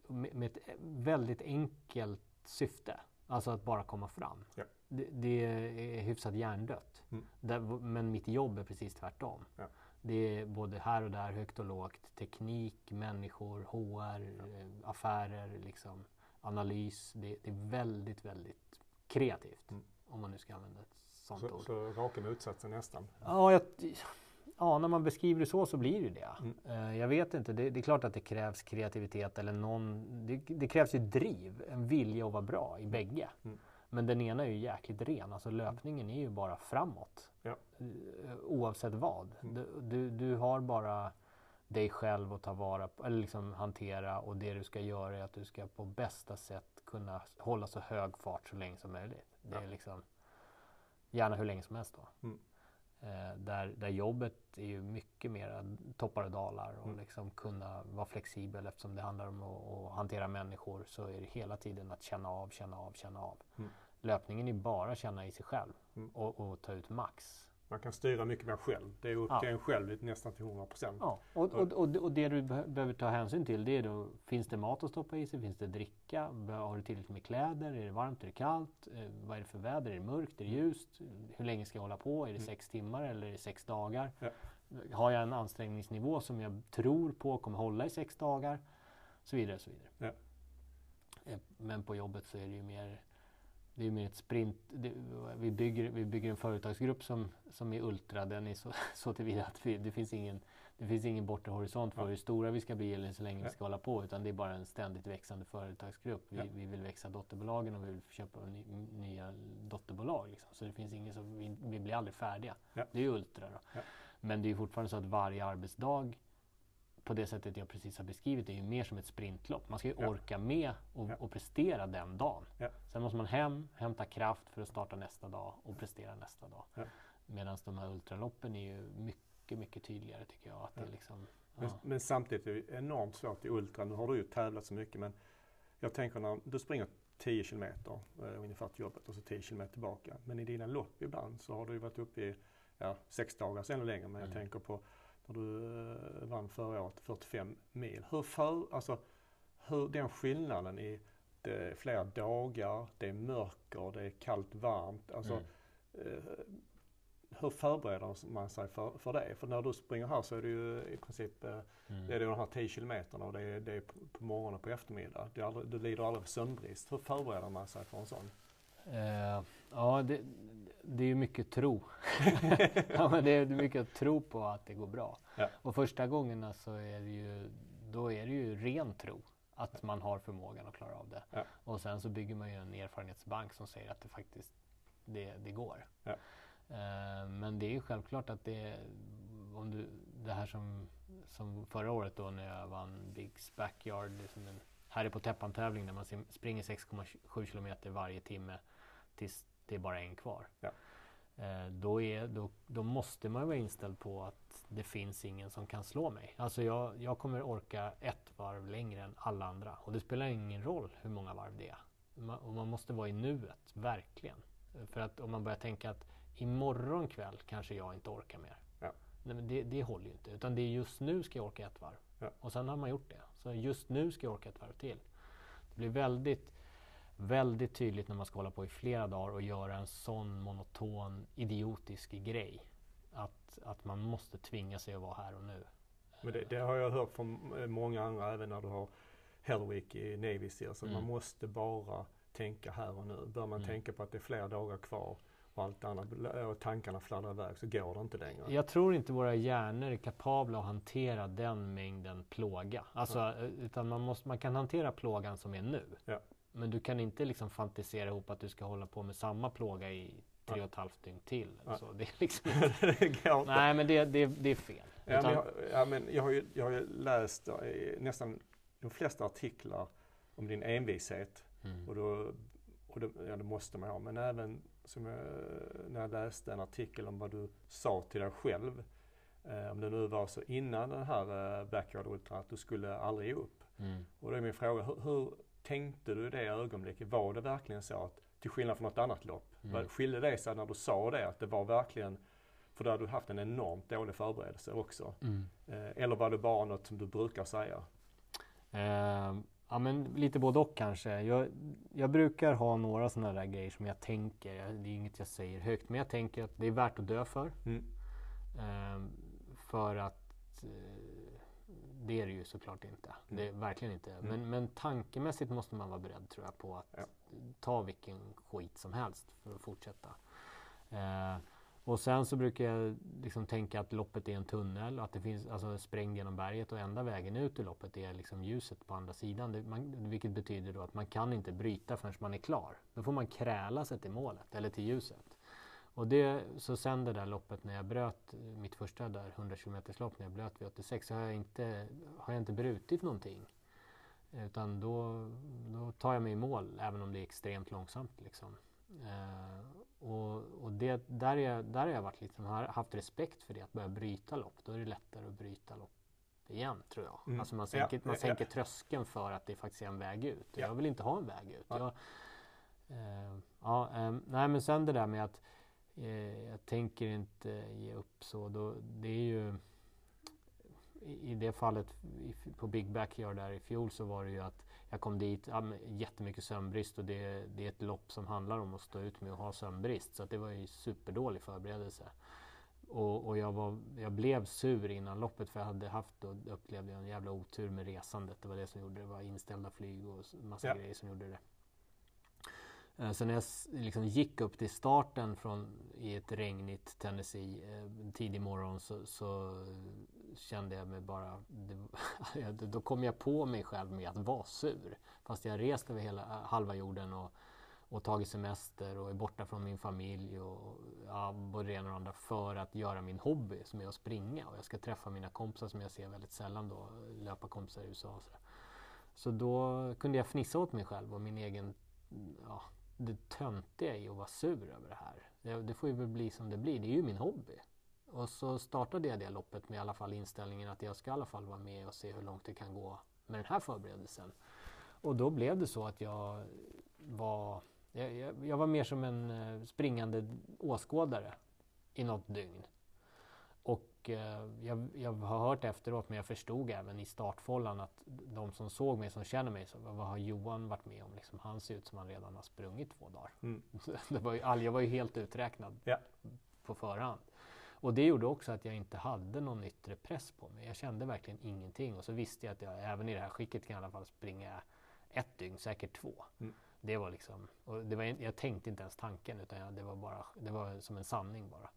med, med, ett väldigt enkelt syfte. Alltså att bara komma fram. Ja. Det, det, är hyfsat hjärndött. Mm. Där, men mitt jobb är precis tvärtom. Ja. Det är både här och där, högt och lågt. Teknik, människor, HR, ja. affärer, liksom, analys. Det, det, är väldigt, väldigt kreativt. Mm. Om man nu ska använda ett sånt så, ord. Så raka motsatsen nästan? Ja, jag, ja, när man beskriver det så så blir det det. Mm. Uh, jag vet inte, det, det, är klart att det krävs kreativitet eller någon... Det, det, krävs ju driv, en vilja att vara bra i bägge. Mm. Men den ena är ju jäkligt ren, alltså löpningen är ju bara framåt. Ja. Uh, oavsett vad. Mm. Du, du, du, har bara dig själv att ta vara på, eller liksom hantera och det du ska göra är att du ska på bästa sätt kunna hålla så hög fart så länge som möjligt. Det är liksom Gärna hur länge som helst då. Mm. Eh, där, där jobbet är ju mycket mer toppar och dalar och mm. liksom kunna vara flexibel eftersom det handlar om att, att, hantera människor så är det hela tiden att känna av, känna av, känna av. Mm. Löpningen är bara att känna i sig själv mm. och, och, ta ut max. Man kan styra mycket mer själv. Det är upp Ja. till en själv nästan till 100 procent. Ja, och, och, och, och det du be- behöver ta hänsyn till det är då, finns det mat att stoppa i sig? Finns det dricka? Har du tillräckligt med kläder? Är det varmt? Är det kallt? Eh, vad är det för väder? Är det mörkt? Är det ljust? Hur länge ska jag hålla på? Är det Mm. sex timmar eller är det sex dagar? Ja. Har jag en ansträngningsnivå som jag tror på kommer hålla i sex dagar? Så vidare, så vidare. Ja. Eh, Men på jobbet så är det ju mer det är mer ett sprint. Det, vi, bygger, vi bygger en företagsgrupp som, som är ultra. Den är så, så tillvida att vi, det, finns ingen, det finns ingen bortre horisont för Ja. hur stora vi ska bli eller så länge Ja. vi ska hålla på. Utan det är bara en ständigt växande företagsgrupp. Vi, Ja. vi vill växa dotterbolagen och vi vill köpa ny, nya dotterbolag. Liksom. Så det finns ingen som, vi, vi blir aldrig färdiga. Det är ultra. Då. Men det är fortfarande så att varje arbetsdag på det sättet jag precis har beskrivit är ju mer som ett sprintlopp. Man ska ju Ja. orka med och, Ja. och prestera den dagen. Ja. Sen måste man hem, hämta kraft för att starta nästa dag och prestera nästa dag. Medan de här ultraloppen är ju mycket, mycket tydligare tycker jag. Att det liksom, Men, men samtidigt är det enormt svårt i ultra. Nu har du ju tävlat så mycket men jag tänker när du springer 10 kilometer eh, ungefär till jobbet och så 10 kilometer tillbaka. Men i dina lopp ibland så har du ju varit uppe i ja, sex dagar ännu längre. Men jag Mm. tänker på när du eh, vann förra året 45 mil. Hur, för, alltså, hur den skillnaden i det är flera dagar, det är mörker, det är kallt, varmt. Alltså, Mm. eh, hur förbereder man sig för, för det? För när du springer här så är det ju i princip eh, Mm. det är de här 10 kilometerna och det är, det är på, morgonen och på eftermiddag. Det är aldrig, du lider aldrig av sömnbrist. Hur förbereder man sig för en sån? Eh, ja, det, det är ju mycket tro. ja, men det är mycket att tro på att det går bra. Ja. Och första gångerna så är det ju, då är det ju ren tro. Att man har förmågan att klara av det. Ja. Och sen så bygger man ju en erfarenhetsbank som säger att det faktiskt det, det går. Ja. Eh, men det är ju självklart att det, om du, det här som, som förra året då när jag vann Bigs Backyard, liksom en Harry på täppan-tävling där man springer 6,7 kilometer varje timme tills det är bara en kvar. Ja. Eh, då, är, då, då måste man vara inställd på att det finns ingen som kan slå mig. Alltså jag, jag kommer orka ett varv längre än alla andra. Och det spelar ingen roll hur många varv det är. Man, och man måste vara i nuet, verkligen. För att om man börjar tänka att imorgon kväll kanske jag inte orkar mer. Ja. Nej, men det, det håller ju inte. Utan det är just nu ska jag orka ett varv. Ja. Och sen har man gjort det. Så just nu ska jag orka ett varv till. Det blir väldigt, väldigt tydligt när man ska hålla på i flera dagar och göra en sån monoton, idiotisk grej. Att, att man måste tvinga sig att vara här och nu. Men det, det har jag hört från eh, många andra även när du har Hell Week i Navy Seals. Mm. Man måste bara tänka här och nu. Bör man Mm. tänka på att det är flera dagar kvar och allt annat och tankarna fladdrar iväg så går det inte längre. Jag tror inte våra hjärnor är kapabla att hantera den mängden plåga. Alltså, eh, utan man, måste, man kan hantera plågan som är nu. Ja. Men du kan inte liksom fantisera ihop att du ska hålla på med samma plåga i tre och ett halvt dygn till. Ja. Så det är liksom, nej, men det, det, det är fel. Ja, men Utan- jag, ja, men jag, har ju, jag har ju läst nästan de flesta artiklar om din envishet. Mm. Och, då, och det, ja, det måste man ha. Men även som jag, när jag läste en artikel om vad du sa till dig själv. Eh, om det nu var så innan den här eh, Backyard Ultra att du skulle aldrig ge upp. Mm. Och då är min fråga, hur, hur tänkte du i det ögonblicket? Var det verkligen så att, till skillnad från något annat lopp, Mm. skilde det sig när du sa det? Att det var verkligen, för då hade du haft en enormt dålig förberedelse också. Mm. Eh, eller var det bara något som du brukar säga? Eh, ja, men lite både och kanske. Jag, jag brukar ha några sådana där grejer som jag tänker. Det är inget jag säger högt, men jag tänker att det är värt att dö för. Mm. Eh, för att eh, det är det ju såklart inte. Det är verkligen inte. Mm. Men, men tankemässigt måste man vara beredd tror jag på att Ja. ta vilken skit som helst för att fortsätta. Eh, och sen så brukar jag liksom tänka att loppet är en tunnel, att det finns alltså sprängd genom berget och enda vägen ut ur loppet är liksom ljuset på andra sidan. Det, man, vilket betyder då att man kan inte bryta förrän man är klar. Då får man kräla sig till målet eller till ljuset. Och det, så sen det där loppet när jag bröt eh, mitt första där 100 km lopp när jag bröt vid 86 så har jag inte, har jag inte brutit någonting. Utan då, då tar jag mig i mål även om det är extremt långsamt. Liksom. Eh, och och det, där, är, där har jag varit liksom, har haft respekt för det, att börja bryta lopp. Då är det lättare att bryta lopp igen tror jag. Mm. Alltså man Ja, sänker, man ja, sänker tröskeln för att det faktiskt är en väg ut. Ja. Jag vill inte ha en väg ut. Ja. Jag, eh, ja, eh, nej men sen det där med att eh, jag tänker inte ge upp så. Då, det är ju i, det fallet på Big Backyard där i fjol så var det ju att jag kom dit, ja, jättemycket sömnbrist och det, det är ett lopp som handlar om att stå ut med att ha sömnbrist. Så det var ju superdålig förberedelse. Och, och jag, var, jag blev sur innan loppet för jag hade haft och upplevde en jävla otur med resandet. Det var det som gjorde det. Det var inställda flyg och massa ja. grejer som gjorde det. Eh, så när jag liksom gick upp till starten från, i ett regnigt Tennessee eh, tidig morgon så, så kände jag mig bara... Det, då kom jag på mig själv med att vara sur. Fast jag rest över hela eh, halva jorden och, och tagit semester och är borta från min familj och ja, både det ena och det andra för att göra min hobby som är att springa. Och jag ska träffa mina kompisar som jag ser väldigt sällan då, löparkompisar i USA. Och så, så då kunde jag fnissa åt mig själv och min egen ja, det töntiga i att vara sur över det här. Det, det får ju väl bli som det blir. Det är ju min hobby. Och så startade jag det loppet med i alla fall inställningen att jag ska i alla fall vara med och se hur långt det kan gå med den här förberedelsen. Och då blev det så att jag var, jag, jag, jag var mer som en eh, springande åskådare i något dygn. Och eh, jag, jag, har hört efteråt, men jag förstod även i startfållan att de som såg mig, som känner mig, så, vad har Johan varit med om? Liksom, han ser ut som han redan har sprungit två dagar. Mm. Det var ju, jag var ju helt uträknad ja. på förhand. Och det gjorde också att jag inte hade någon yttre press på mig. Jag kände verkligen ingenting. Och så visste jag att jag även i det här skicket kan i alla fall springa ett dygn, säkert två. Mm. Det var liksom, och det var, jag tänkte inte ens tanken utan jag, det, var bara, det var som en sanning bara.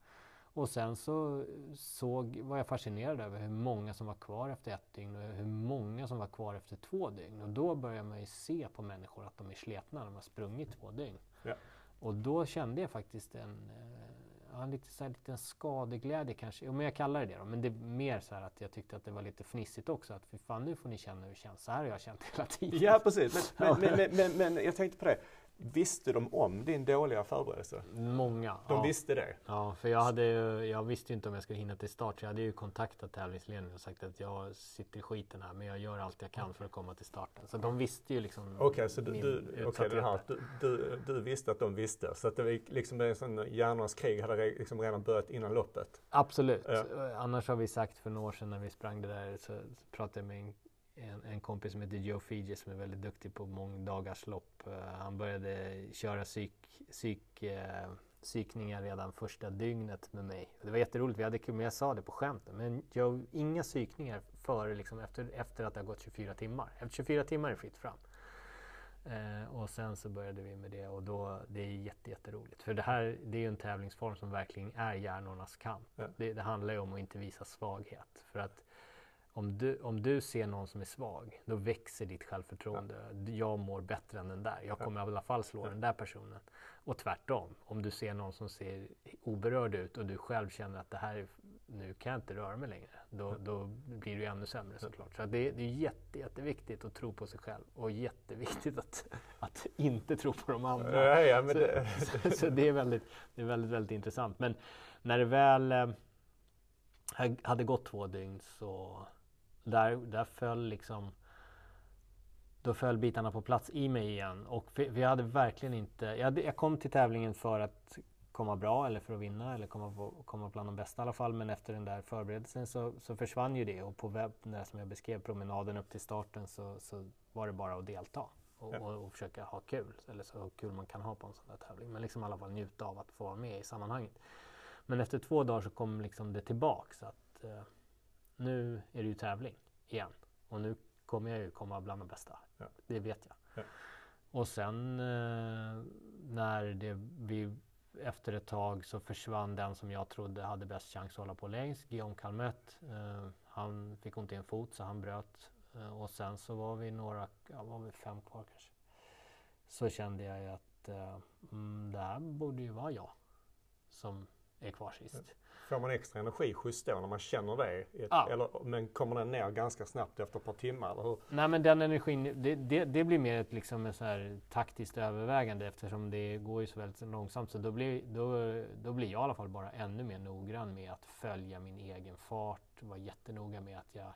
Och sen så såg, var jag fascinerad över hur många som var kvar efter ett dygn och hur många som var kvar efter två dygn. Och då börjar man ju se på människor att de är sletna när de har sprungit två dygn. Ja. Och då kände jag faktiskt en, eh, ja, lite så här, liten skadeglädje kanske. Jo, men jag kallar det det då. Men det är mer så här att jag tyckte att det var lite fnissigt också. Att för fan, nu får ni känna hur det känns. Så här har jag känt hela tiden. Ja, precis. Men, men, men, men, men jag tänkte på det. Visste de om din dåliga förberedelse? Många. De ja. visste det? Ja, för jag, hade, jag visste inte om jag skulle hinna till start. Så jag hade ju kontaktat tävlingsledningen och sagt att jag sitter i skiten här men jag gör allt jag kan för att komma till starten. Så de visste ju liksom Okej, okay, så du, du, okay, här, du, du, du, visste att de visste. Så att det var liksom en sån hjärnornas krig hade liksom redan börjat innan loppet? Absolut. Ja. Annars har vi sagt för några år sedan när vi sprang det där så pratade jag med en en, en kompis som heter Joe Fiji som är väldigt duktig på mångdagars lopp. Uh, han började köra psyk, psyk, uh, psykningar redan första dygnet med mig. Det var jätteroligt, vi hade kul, men jag sa det på skämt. Men Joe, inga psykningar före, liksom, efter, efter att det har gått 24 timmar. Efter 24 timmar är det fritt fram. Uh, och sen så började vi med det och då, det är jätte, jätteroligt. För det här det är ju en tävlingsform som verkligen är hjärnornas kamp. Ja. Det, det handlar ju om att inte visa svaghet. För att om du, om du ser någon som är svag, då växer ditt självförtroende. Ja. Jag mår bättre än den där. Jag kommer ja. i alla fall slå ja. den där personen. Och tvärtom, om du ser någon som ser oberörd ut och du själv känner att det här, nu kan jag inte röra mig längre. Då, då blir du ännu sämre såklart. Så det, det är jätte, jätteviktigt att tro på sig själv och jätteviktigt att, att inte tro på de andra. Ja, så, det... så, så, det är väldigt, det är väldigt, väldigt intressant. Men när det väl eh, hade gått två dygn så där, där föll liksom då föll bitarna på plats i mig igen. Och vi hade verkligen inte... Jag, jag, kom till tävlingen för att komma bra eller för att vinna eller komma, på, komma bland de bästa i alla fall. Men efter den där förberedelsen så, så försvann ju det. Och på webben där som jag beskrev, promenaden upp till starten, så, så var det bara att delta. Och, ja. och, och, försöka ha kul. Eller så kul man kan ha på en sån där tävling. Men liksom i alla fall njuta av att få vara med i sammanhanget. Men efter två dagar så kom liksom det tillbaks. Att, eh, nu är det ju tävling igen. Och nu kommer jag ju komma bland de bästa. Ja. Det vet jag. Ja. Och sen eh, när det vi, efter ett tag så försvann den som jag trodde hade bäst chans att hålla på längst, Guillaume Calmette. Eh, han fick ont i en fot så han bröt. Eh, och sen så var vi några, ja, var vi fem kvar kanske. Så kände jag ju att eh, mm, det här borde ju vara jag som är kvar sist. Får man extra energiskjuts då när man känner det? ja. eller, men kommer den ner ganska snabbt efter ett par timmar? Eller hur? Nej men den energin, det, det, det blir mer ett liksom ett så här taktiskt övervägande eftersom det går ju så väldigt långsamt. Så då blir, då, då blir jag i alla fall bara ännu mer noggrann med att följa min egen fart. Vara jättenoga med att jag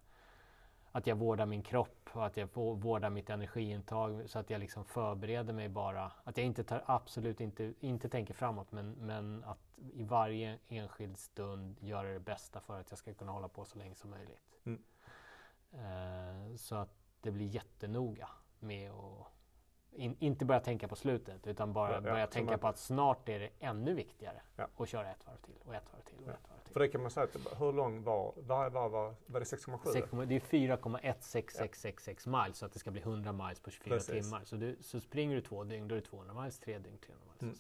att jag vårdar min kropp och att jag vårdar mitt energiintag så att jag liksom förbereder mig bara. Att jag inte tar, absolut inte, inte tänker framåt men, men att i varje enskild stund göra det bästa för att jag ska kunna hålla på så länge som möjligt. Mm. Eh, så att det blir jättenoga med att in, inte börja tänka på slutet utan bara ja, börja ja, tänka man... på att snart är det ännu viktigare ja. att köra ett varv till och ett varv till och ett varv till. För det kan man säga, att, hur lång var, var, var, var, var det 6,7? Det är 4,16666 miles så att det ska bli 100 miles på 24 Precis. timmar. Så, du, så springer du två dygn då är det 200 miles, tre dygn 300 miles. Mm.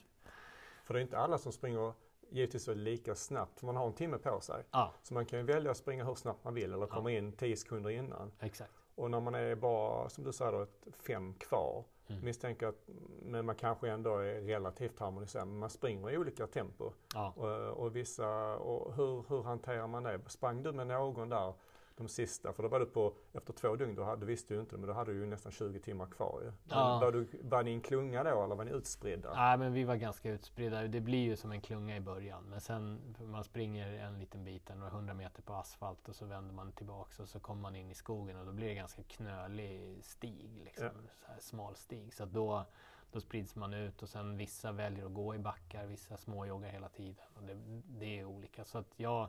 För det är inte alla som springer givetvis lika snabbt, för man har en timme på sig. Ja. Så man kan välja att springa hur snabbt man vill eller komma in 10 sekunder innan. Exakt. Och när man är bara, som du säger, fem kvar Mm. Misstänker att men man kanske ändå är relativt harmoniserad. Men man springer i olika tempo. Ja. Och, och, vissa, och hur, hur hanterar man det? Sprang du med någon där de sista? För då var du på, efter två dygn, då hade, visste du inte men då hade du ju nästan 20 timmar kvar ju. Ja. Var, du, var ni en klunga då eller var ni utspridda? Nej men vi var ganska utspridda. Det blir ju som en klunga i början. Men sen man springer en liten bit, några hundra meter på asfalt och så vänder man tillbaks och så kommer man in i skogen och då blir det ganska knölig stig. Liksom, ja. smal stig. Så då, då sprids man ut och sen vissa väljer att gå i backar, vissa småjoggar hela tiden. Och det, det är olika. Så att jag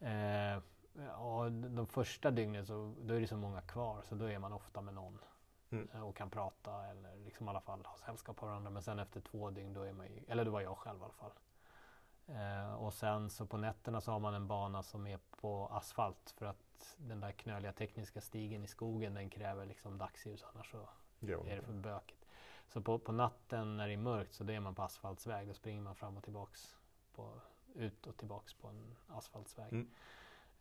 eh, Ja, de första dygnen så då är det så många kvar så då är man ofta med någon mm. Eh, och kan prata eller liksom i alla fall ha sällskap av varandra. Men sen efter två dygn då är man ju, eller då var jag själv i alla fall. Eh, och sen så på nätterna så har man en bana som är på asfalt för att den där knöliga tekniska stigen i skogen den kräver liksom dagsljus annars så jo. är det för bökigt. Så på, på natten när det är mörkt så då är man på asfaltsväg. Då springer man fram och tillbaks på, ut och tillbaks på en asfaltsväg. Mm.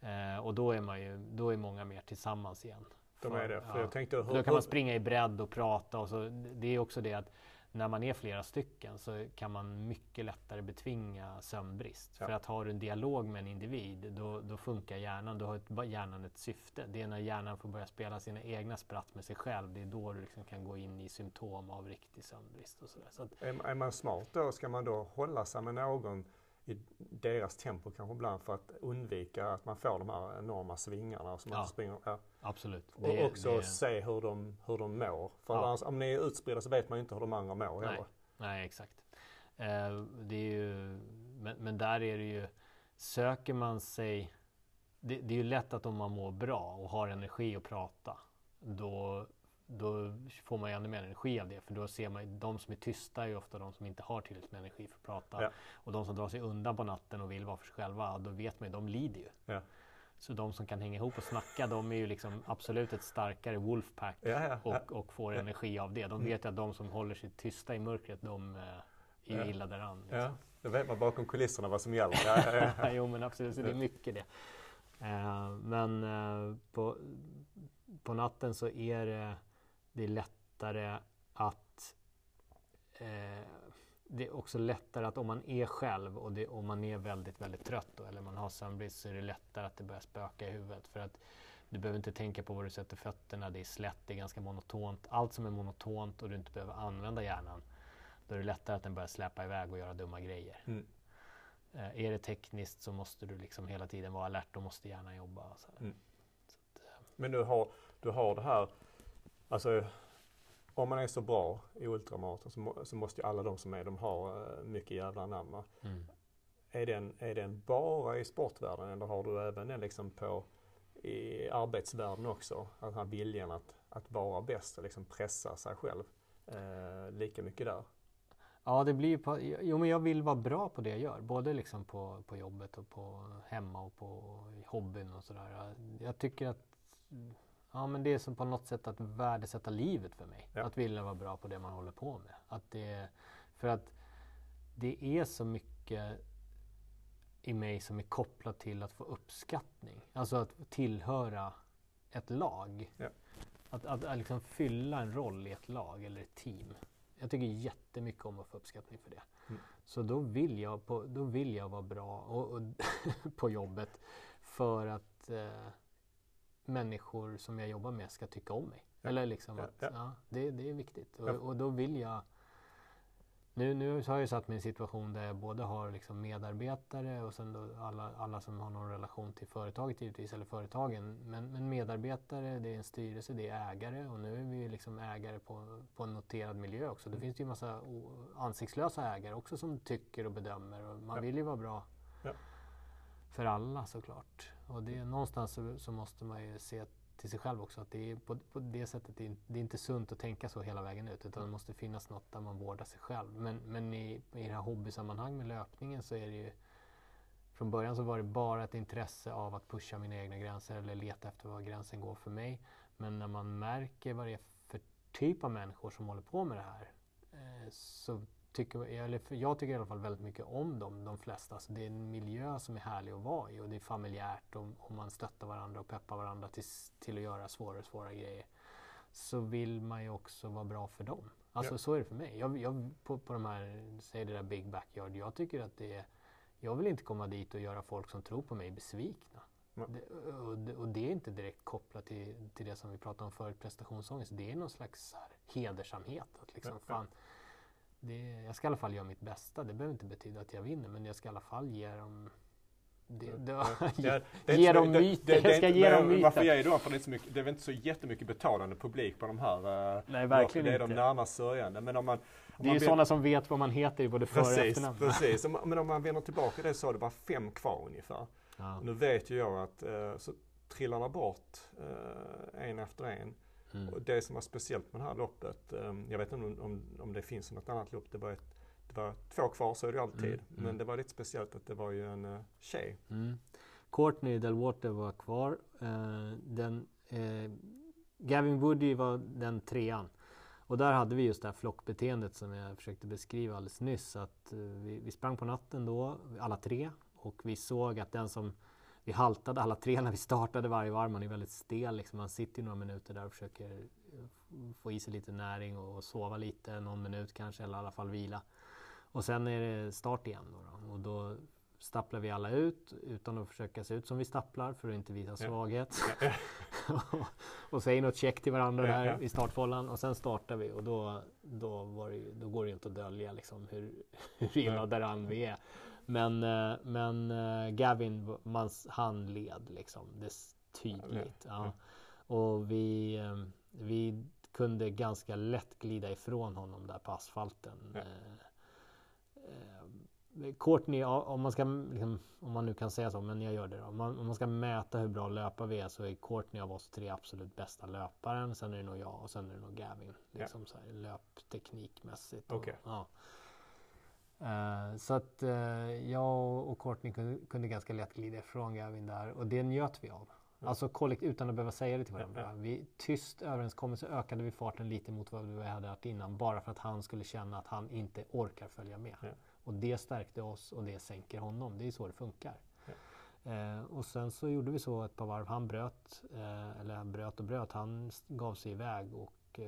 Eh, och då är, man ju, då är många mer tillsammans igen. De är det. För ja. jag tänkte, hur, då kan man springa i bredd och prata. Och så, det är också det att när man är flera stycken så kan man mycket lättare betvinga sömnbrist. Ja. För att har du en dialog med en individ då, då funkar hjärnan. Då har hjärnan ett syfte. Det är när hjärnan får börja spela sina egna spratt med sig själv. Det är då du liksom kan gå in i symptom av riktig sömnbrist. Och så, så att, är, är man smart då ska man då hålla sig med någon i deras tempo kanske ibland för att undvika att man får de här enorma svingarna. Som ja, springer, ja. Absolut. Och det, också det... se hur de, hur de mår. För ja. annars, om ni är utspridda så vet man ju inte hur de andra mår Nej, heller. Nej exakt. Eh, det är ju, men, men, där är det ju, söker man sig, det, det är ju lätt att om man mår bra och har energi att prata, får man ju ännu mer energi av det. För då ser man de som är tysta är ju ofta de som inte har tillräckligt med energi för att prata. Ja. Och de som drar sig undan på natten och vill vara för sig själva, då vet man ju, de lider ju. Ja. Så de som kan hänga ihop och snacka, de är ju liksom absolut ett starkare wolfpack ja, och, och, får energi av det. De mm. vet ju att de som håller sig tysta i mörkret, de eh, är ju illa däran. Liksom. Ja, då vet man bakom kulisserna vad som gäller. Ja, jo men absolut, så det är mycket det. Uh, men uh, på, på natten så är det det är lättare att eh, det är också lättare att om man är själv och det, om man är väldigt, väldigt trött då, eller man har sömnbrist så är det lättare att det börjar spöka i huvudet. För att du behöver inte tänka på var du sätter fötterna, det är slätt, det är ganska monotont. Allt som är monotont och du inte behöver använda hjärnan, då är det lättare att den börjar släppa iväg och göra dumma grejer. Mm. Eh, är det tekniskt så måste du liksom hela tiden vara alert och måste hjärnan jobba. Mm. Att, eh. Men du har, du har det här Alltså, om man är så bra i ultramaraton så, så, måste ju alla de som är, de har uh, mycket jävla namn. Mm. Är, den, är den bara i sportvärlden eller har du även den liksom på i arbetsvärlden också? Den här viljan att, att vara bäst och liksom pressa sig själv uh, lika mycket där. Ja, det blir på, jo, men jag vill vara bra på det jag gör. Både liksom på, på jobbet och på hemma och på hobbyn och sådär. Jag tycker att Ja men det är som på något sätt att värdesätta livet för mig. Ja. Att vilja vara bra på det man håller på med. Att det, för att det är så mycket i mig som är kopplat till att få uppskattning. Alltså att tillhöra ett lag. Ja. Att, att, att liksom fylla en roll i ett lag eller ett team. Jag tycker jättemycket om att få uppskattning för det. Mm. Så då vill jag, på, då vill jag vara bra och, och på jobbet för att eh, människor som jag jobbar med ska tycka om mig. Ja. Eller liksom att, ja, ja. det, det är viktigt. Och, och, då vill jag nu, nu har jag satt mig i en situation där jag både har liksom medarbetare och sen då alla, alla som har någon relation till företaget givetvis, eller företagen. Men, men medarbetare, det är en styrelse, det är ägare och nu är vi liksom ägare på, på en noterad miljö också. Det finns ju en massa ansiktslösa ägare också som tycker och bedömer och man vill ju vara bra. För alla såklart. Och det, någonstans så, så måste man ju se till sig själv också. Att det är på, på det sättet, det är, det är, inte sunt att tänka så hela vägen ut utan det måste finnas något där man vårdar sig själv. Men, men i, i det här hobbysammanhang med löpningen så är det ju från början så var det bara ett intresse av att pusha mina egna gränser eller leta efter var gränsen går för mig. Men när man märker vad det är för typ av människor som håller på med det här eh, så tycker, eller jag tycker i alla fall väldigt mycket om dem, de flesta. Så det är en miljö som är härlig att vara i och det är familjärt och, och man stöttar varandra och peppar varandra till, till att göra svåra och svåra grejer. Så vill man ju också vara bra för dem. Alltså ja. så är det för mig. Jag, jag, på, på de här, säg det där Big Backyard, jag tycker att det är, jag vill inte komma dit och göra folk som tror på mig besvikna. Det, och, det, och, det är inte direkt kopplat till, till det som vi pratade om förut, prestationsångest. Det är någon slags här, hedersamhet. Att liksom, ja, fan, det, jag ska i alla fall göra mitt bästa. Det behöver inte betyda att jag vinner, men jag ska i alla fall ge dem det, det, ge dem myter. jag ska ge dem myter. Varför ger du dem? För det är, så mycket, det är väl inte så jättemycket betalande publik på de här. Eh, Nej, verkligen Det är de närmast sörjande. Men om man, om det är ju sådana som vet vad man heter i både för och efternamn. Precis, men om man vänder tillbaka det så har det bara fem kvar ungefär. Ja. Nu vet ju jag att eh, så trillar det bort eh, en efter en. Mm. Och det som var speciellt med det här loppet, um, jag vet inte om, om, om det finns något annat lopp, det var, ett, det var två kvar, så är det alltid. Mm. Men mm. det var lite speciellt att det var ju en uh, tjej. Mm. Courtney Delwater var kvar. Uh, den, uh, Gavin Woody var den trean. Och där hade vi just det här flockbeteendet som jag försökte beskriva alldeles nyss. Att vi, vi sprang på natten då, alla tre. Och vi såg att den som vi haltade alla tre när vi startade varje varv. Man är väldigt stel. Liksom. Man sitter ju några minuter där och försöker eh, få i sig lite näring och sova lite, någon minut kanske, eller i alla fall vila. Och sen är det start igen. Då, då. Och då stapplar vi alla ut utan att försöka se ut som vi stapplar för att inte visa svaghet. Ja. Ja. och säger något check till varandra ja, där i startfållan och sen startar vi och då, då, det, då går det inte att dölja liksom hur, hur illa däran vi är. Men, eh, men eh, Gavin, han led liksom. Det är tydligt. Ja. Och vi, eh, vi kunde ganska lätt glida ifrån honom där på asfalten. Courtney, om man, ska, liksom, om man nu kan säga så, men jag gör det då. Om man, om man ska mäta hur bra löpare vi är så är Courtney av oss tre absolut bästa löparen. Sen är det nog jag och sen är det nog Gavin. Liksom ja. så här, löpteknikmässigt. Okay. Och, ja. Uh, så att uh, jag och Courtney kunde, kunde, ganska lätt glida ifrån Gavin där och det njöt vi av. Mm. Alltså kollekt, utan att behöva säga det till varandra. Mm. Vi, tyst överenskommelse ökade vi farten lite mot vad vi hade haft innan bara för att han skulle känna att han inte orkar följa med. Mm. Och det stärkte oss och det sänker honom. Det är så det funkar. Uh, och sen så gjorde vi så ett par varv. Han bröt, eller han bröt och bröt. Han gav sig iväg och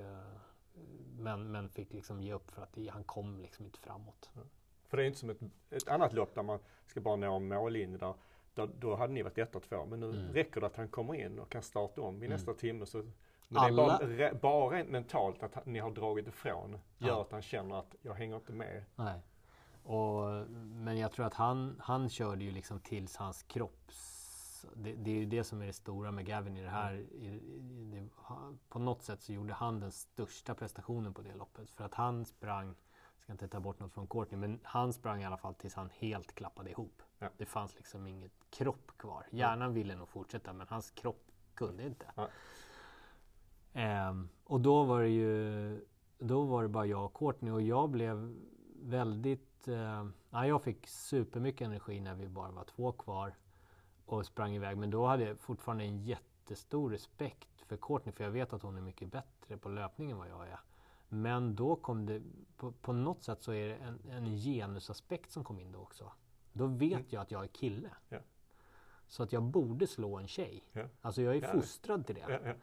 men, men fick liksom ge upp för att han kom liksom inte framåt. För det är inte som ett, ett annat lopp där man ska bara nå en mållinje där, där då hade ni varit 1 två. Men nu mm. räcker det att han kommer in och kan starta om vid mm. nästa timme. Så, men Alla... det är bara, bara mentalt att ni har dragit ifrån gör ja. att han känner att jag hänger inte med. Nej. Och, men jag tror att han, han körde ju liksom tills hans kropps... Det, det är ju det som är det stora med Gavin i det här. I, i, det, på något sätt så gjorde han den största prestationen på det loppet. För att han sprang ska inte ta bort något från Courtney, men han sprang i alla fall tills han helt klappade ihop. Ja. Det fanns liksom inget kropp kvar. Hjärnan ville nog fortsätta, men hans kropp kunde inte. Ja. Um, och då var det ju då var det bara jag och Courtney och jag blev väldigt... Ja, jag fick supermycket energi när vi bara var två kvar och sprang iväg. Men då hade jag fortfarande en jättestor respekt för Courtney, för jag vet att hon är mycket bättre på löpning än vad jag är. Men då kom det, på, på något sätt så är det en, en genusaspekt som kom in då också. Då vet mm. jag att jag är kille. Ja. Så att jag borde slå en tjej. Ja. Alltså jag är fostrad till det.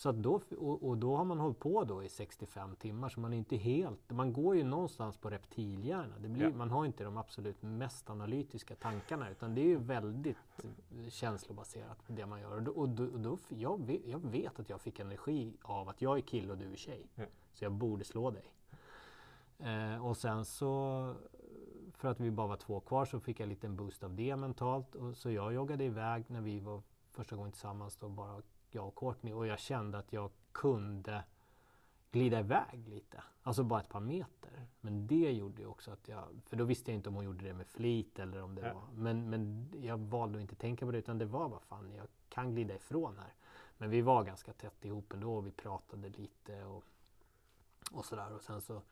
Så att då, och, och, då har man hållit på då i 65 timmar så man är inte helt, man går ju någonstans på reptilhjärna. Det blir, Man har inte de absolut mest analytiska tankarna utan det är ju väldigt känslobaserat det man gör. Och, då, och då, jag, vet, jag, vet, att jag fick energi av att jag är kille och du är tjej. Så jag borde slå dig. Eh, och sen så för att vi bara var två kvar så fick jag en liten boost av det mentalt. Och, så jag joggade iväg när vi var första gången tillsammans då bara jag och Courtney och jag kände att jag kunde glida iväg lite. Alltså bara ett par meter. Men det gjorde ju också att jag, för då visste jag inte om hon gjorde det med flit eller om det ja. var, men, men jag valde att inte tänka på det utan det var bara fan, jag kan glida ifrån här. Men vi var ganska tätt ihop ändå och vi pratade lite och, och sådär och sen så,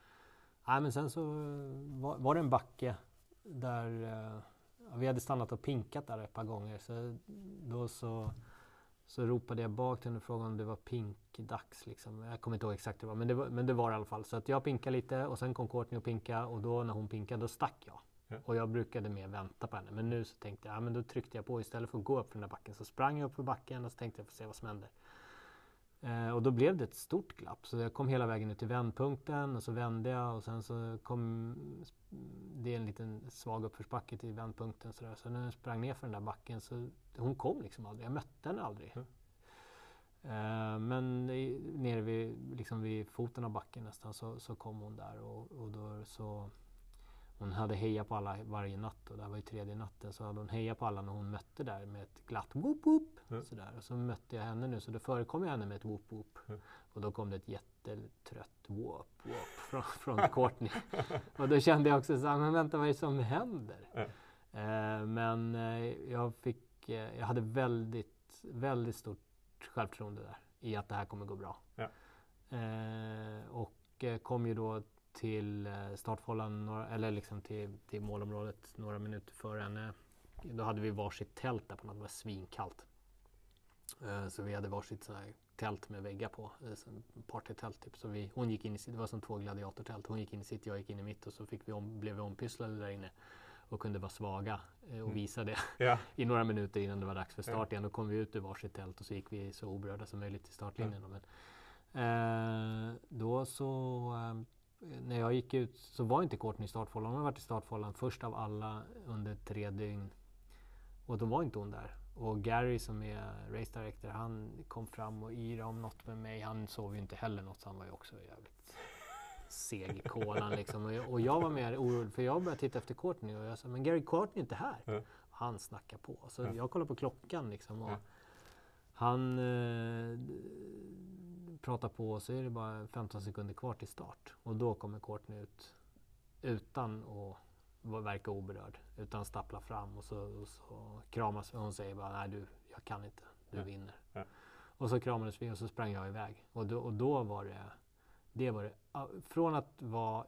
nej men sen så var, var det en backe där eh, vi hade stannat och pinkat där ett par gånger så då så så ropade jag bak till henne och frågade om det var pinkdags. Liksom. Jag kommer inte ihåg exakt hur det var men, det var, men det var det i alla fall. Så att jag pinkade lite och sen kom Courtney och pinka och då när hon pinkade då stack jag. Ja. Och jag brukade mer vänta på henne. Men nu så tänkte jag, ja men då tryckte jag på istället för att gå upp för den där backen. Så sprang jag upp för backen och så tänkte jag få se vad som händer. Eh, och då blev det ett stort glapp. Så jag kom hela vägen ut till vändpunkten och så vände jag och sen så kom det en liten svag uppförsbacke till vändpunkten. Så, där. så när jag sprang ner för den där backen så hon kom liksom aldrig. Jag mötte henne aldrig. Mm. Eh, men i, nere vid, liksom vid foten av backen nästan så, så kom hon där och, och då så hon hade hejat på alla varje natt och det här var ju tredje natten så hade hon hejat på alla när hon mötte där med ett glatt whoop whoop. Mm. Sådär. Och så mötte jag henne nu så då förekom jag henne med ett whoop whoop. Mm. Och då kom det ett jättetrött whoop whoop från, från Courtney. och då kände jag också så här, men vänta vad är det som händer? Mm. Eh, men eh, jag fick, eh, jag hade väldigt, väldigt stort självförtroende där i att det här kommer gå bra. Ja. Eh, och eh, kom ju då till eh, startfållan, eller liksom till, till målområdet några minuter före henne. Då hade vi varsitt tält där på något, det var svinkallt. Eh, så vi hade varsitt så här tält med väggar på, eh, partytält typ. Så vi, hon gick in i sitt, det var som två gladiatortält. Hon gick in i sitt, jag gick in i mitt och så fick vi om, blev vi ompysslade där inne och kunde vara svaga och mm. visa det ja. i några minuter innan det var dags för start igen. Då kom vi ut ur varsitt tält och så gick vi så oberörda som möjligt till startlinjen. Ja. Men, eh, då så när jag gick ut så var inte Courtney i startfållan. Hon har varit i startfållan först av alla under tre dygn. Och då var inte hon där. Och Gary som är race director, han kom fram och yrade om något med mig. Han sov ju inte heller något så han var ju också jävligt seg i kolan liksom. Och jag var mer orolig för jag började titta efter Courtney och jag sa, men Gary Courtney är inte här. Mm. Han snackar på. Så mm. jag kollade på klockan liksom. Och Han eh, pratar på och så är det bara 15 sekunder kvar till start. Och då kommer Courtney ut utan att verka oberörd. Utan stappla fram och så, och så kramas vi. Hon säger bara nej du, jag kan inte. Du ja. vinner. Ja. Och så kramades vi och så sprang jag iväg. Och då, och då var det, det var det. Från att vara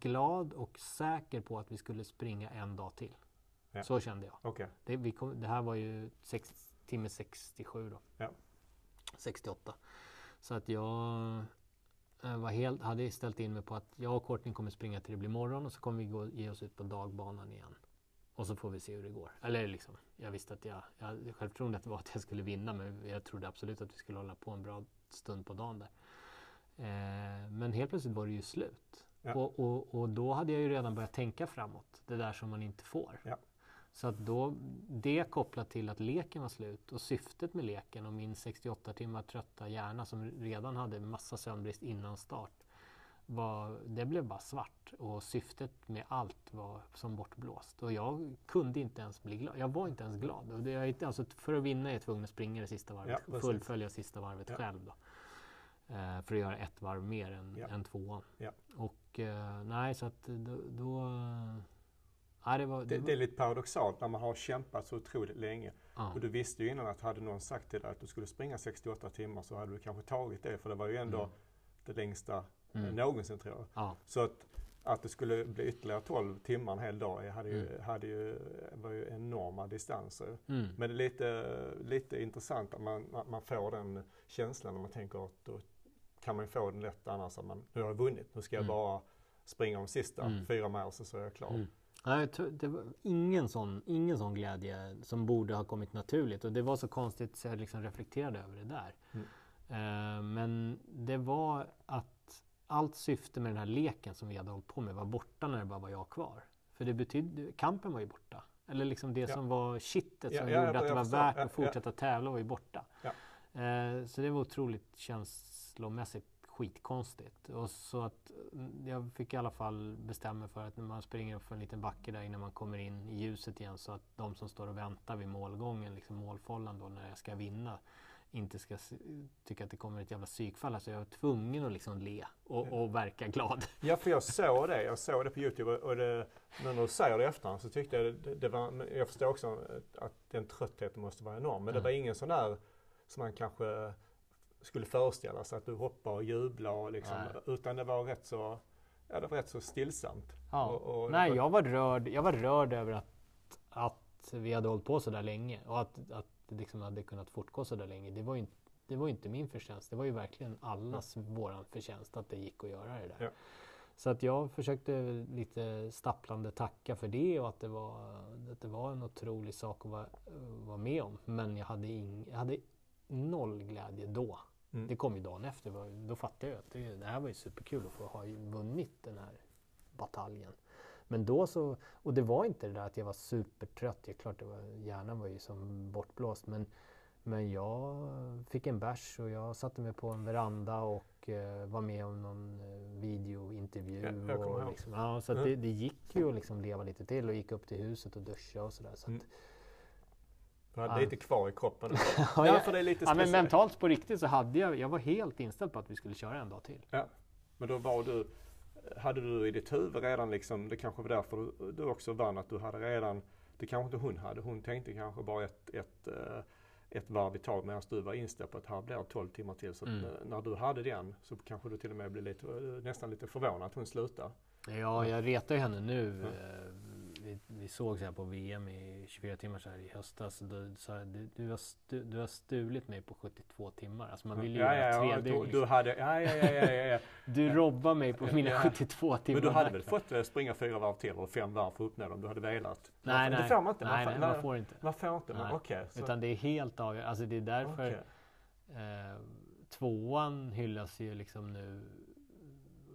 glad och säker på att vi skulle springa en dag till. Ja. Så kände jag. Okay. Det, kom, det här var ju sex, timme 67 då. Ja. 68. Så att jag eh, var helt, hade ställt in mig på att jag och Courtney kommer springa till det blir morgon och så kommer vi gå, ge oss ut på dagbanan igen. Och så får vi se hur det går. Eller liksom, jag visste att jag, jag självförtroendet var att jag skulle vinna men jag trodde absolut att vi skulle hålla på en bra stund på dagen där. Eh, men helt plötsligt var det ju slut. Ja. Och, och, och, då hade jag ju redan börjat tänka framåt. Det där som man inte får. Ja. Så att då, det kopplat till att leken var slut och syftet med leken och min 68 timmar trötta hjärna som redan hade massa sömnbrist innan start. Var, det blev bara svart och syftet med allt var som bortblåst. Och jag kunde inte ens bli glad. Jag var inte ens glad. Och det, alltså, för att vinna är jag tvungen att springa det sista varvet. Ja, fullfölja sista varvet ja. själv. Då. Eh, för att göra ett varv mer än, ja. än tvåan. Ja. Och eh, nej, så att då, då Ja, det, var, det, var... det, är lite paradoxalt när man har kämpat så otroligt länge. Ja. Och du visste ju innan att hade någon sagt till dig att du skulle springa 68 timmar så hade du kanske tagit det för det var ju ändå mm. det längsta mm. någonsin tror jag. Ja. Så att, att det skulle bli ytterligare 12 timmar en hel dag hade ju, mm. hade ju, var ju enorma distanser. Mm. Men det är lite, lite intressant att man, att man får den känslan när man tänker att då kan man ju få den lätt annars att man, nu har jag vunnit, nu ska jag mm. bara springa de sista mm. fyra milen så är jag klar. Nej, det var ingen sån, ingen sån glädje som borde ha kommit naturligt. Och det var så konstigt så jag liksom reflekterade över det där. Mm. Uh, men det var att allt syfte med den här leken som vi hade hållit på med var borta när det bara var jag kvar. För det betydde, kampen var ju borta. Eller liksom det ja. som var kittet som ja, gjorde att det var värt att fortsätta tävla var ju borta. Uh, så det var otroligt känslomässigt skitkonstigt. Och så att mm, jag fick i alla fall bestämma för att när man springer upp för en liten backe där innan man kommer in i ljuset igen så att de som står och väntar vid målgången, liksom målfållan då när jag ska vinna, inte ska tycka att det kommer ett jävla psykfall. Alltså jag var tvungen att liksom le och, och verka glad. Ja, för jag såg det. Jag såg det på Youtube och det, när du säger det i efterhand så tyckte jag det, det var, jag förstår också att den tröttheten måste vara enorm. Men mm. det var ingen sån där som man kanske skulle föreställa sig att du hoppar och jublar och liksom, utan det var rätt så, ja, det var rätt så stillsamt. Ja. Och, och Nej, jag var rörd, jag var rörd över att, att vi hade hållit på så där länge och att, att det liksom hade kunnat fortgå så där länge. Det var ju inte, det var inte min förtjänst. Det var ju verkligen allas mm. våran förtjänst att det gick att göra det där. Ja. Så att jag försökte lite stapplande tacka för det och att det var, att det var en otrolig sak att vara, vara med om. Men jag hade, ing, jag hade noll glädje då. Mm. Det kom ju dagen efter. Då fattade jag att det, det här var ju superkul att få ha vunnit den här bataljen. Men då så, och det var inte det där att jag var supertrött. Det är klart, det var, hjärnan var ju som bortblåst. Men, men jag fick en bärs och jag satte mig på en veranda och eh, var med om någon eh, videointervju. Ja, och liksom, ja, så mm. det, det, gick ju att liksom leva lite till och gick upp till huset och duscha och sådär. Så mm. Du hade ja. lite kvar i kroppen. ja, ja, för det är lite ja, men mentalt på riktigt så hade jag, jag var helt inställd på att vi skulle köra en dag till. Ja. Men då var du, hade du i ditt huvud redan liksom, det kanske var därför du, du också vann, att du hade redan, det kanske inte hon hade, hon tänkte kanske bara ett, ett, eh, ett varv i taget medan du var inställd på att här blir 12 timmar till. Så mm. när du hade den så kanske du till och med blev lite, nästan lite förvånad att hon slutade. Ja, jag retar ju henne nu. Mm vi, vi såg så här på VM i 24 timmar så här i höstas. Då sa du, du, har stu, du har stulit mig på 72 timmar. Alltså man vill ju ja, ja, ja, tre dygn. Du, hade, ja, ja, ja, ja, ja. du robbar mig på mina ja. 72 timmar. Men du hade väl fått eh, springa fyra varv till eller fem varv för att uppnå dem du hade velat? Nej, nej. Det får man inte. Nej, man, nej, man får inte. Man får inte, okej. Okay, Utan det är helt avgörande. Alltså det är därför okay. eh, tvåan hyllas ju liksom nu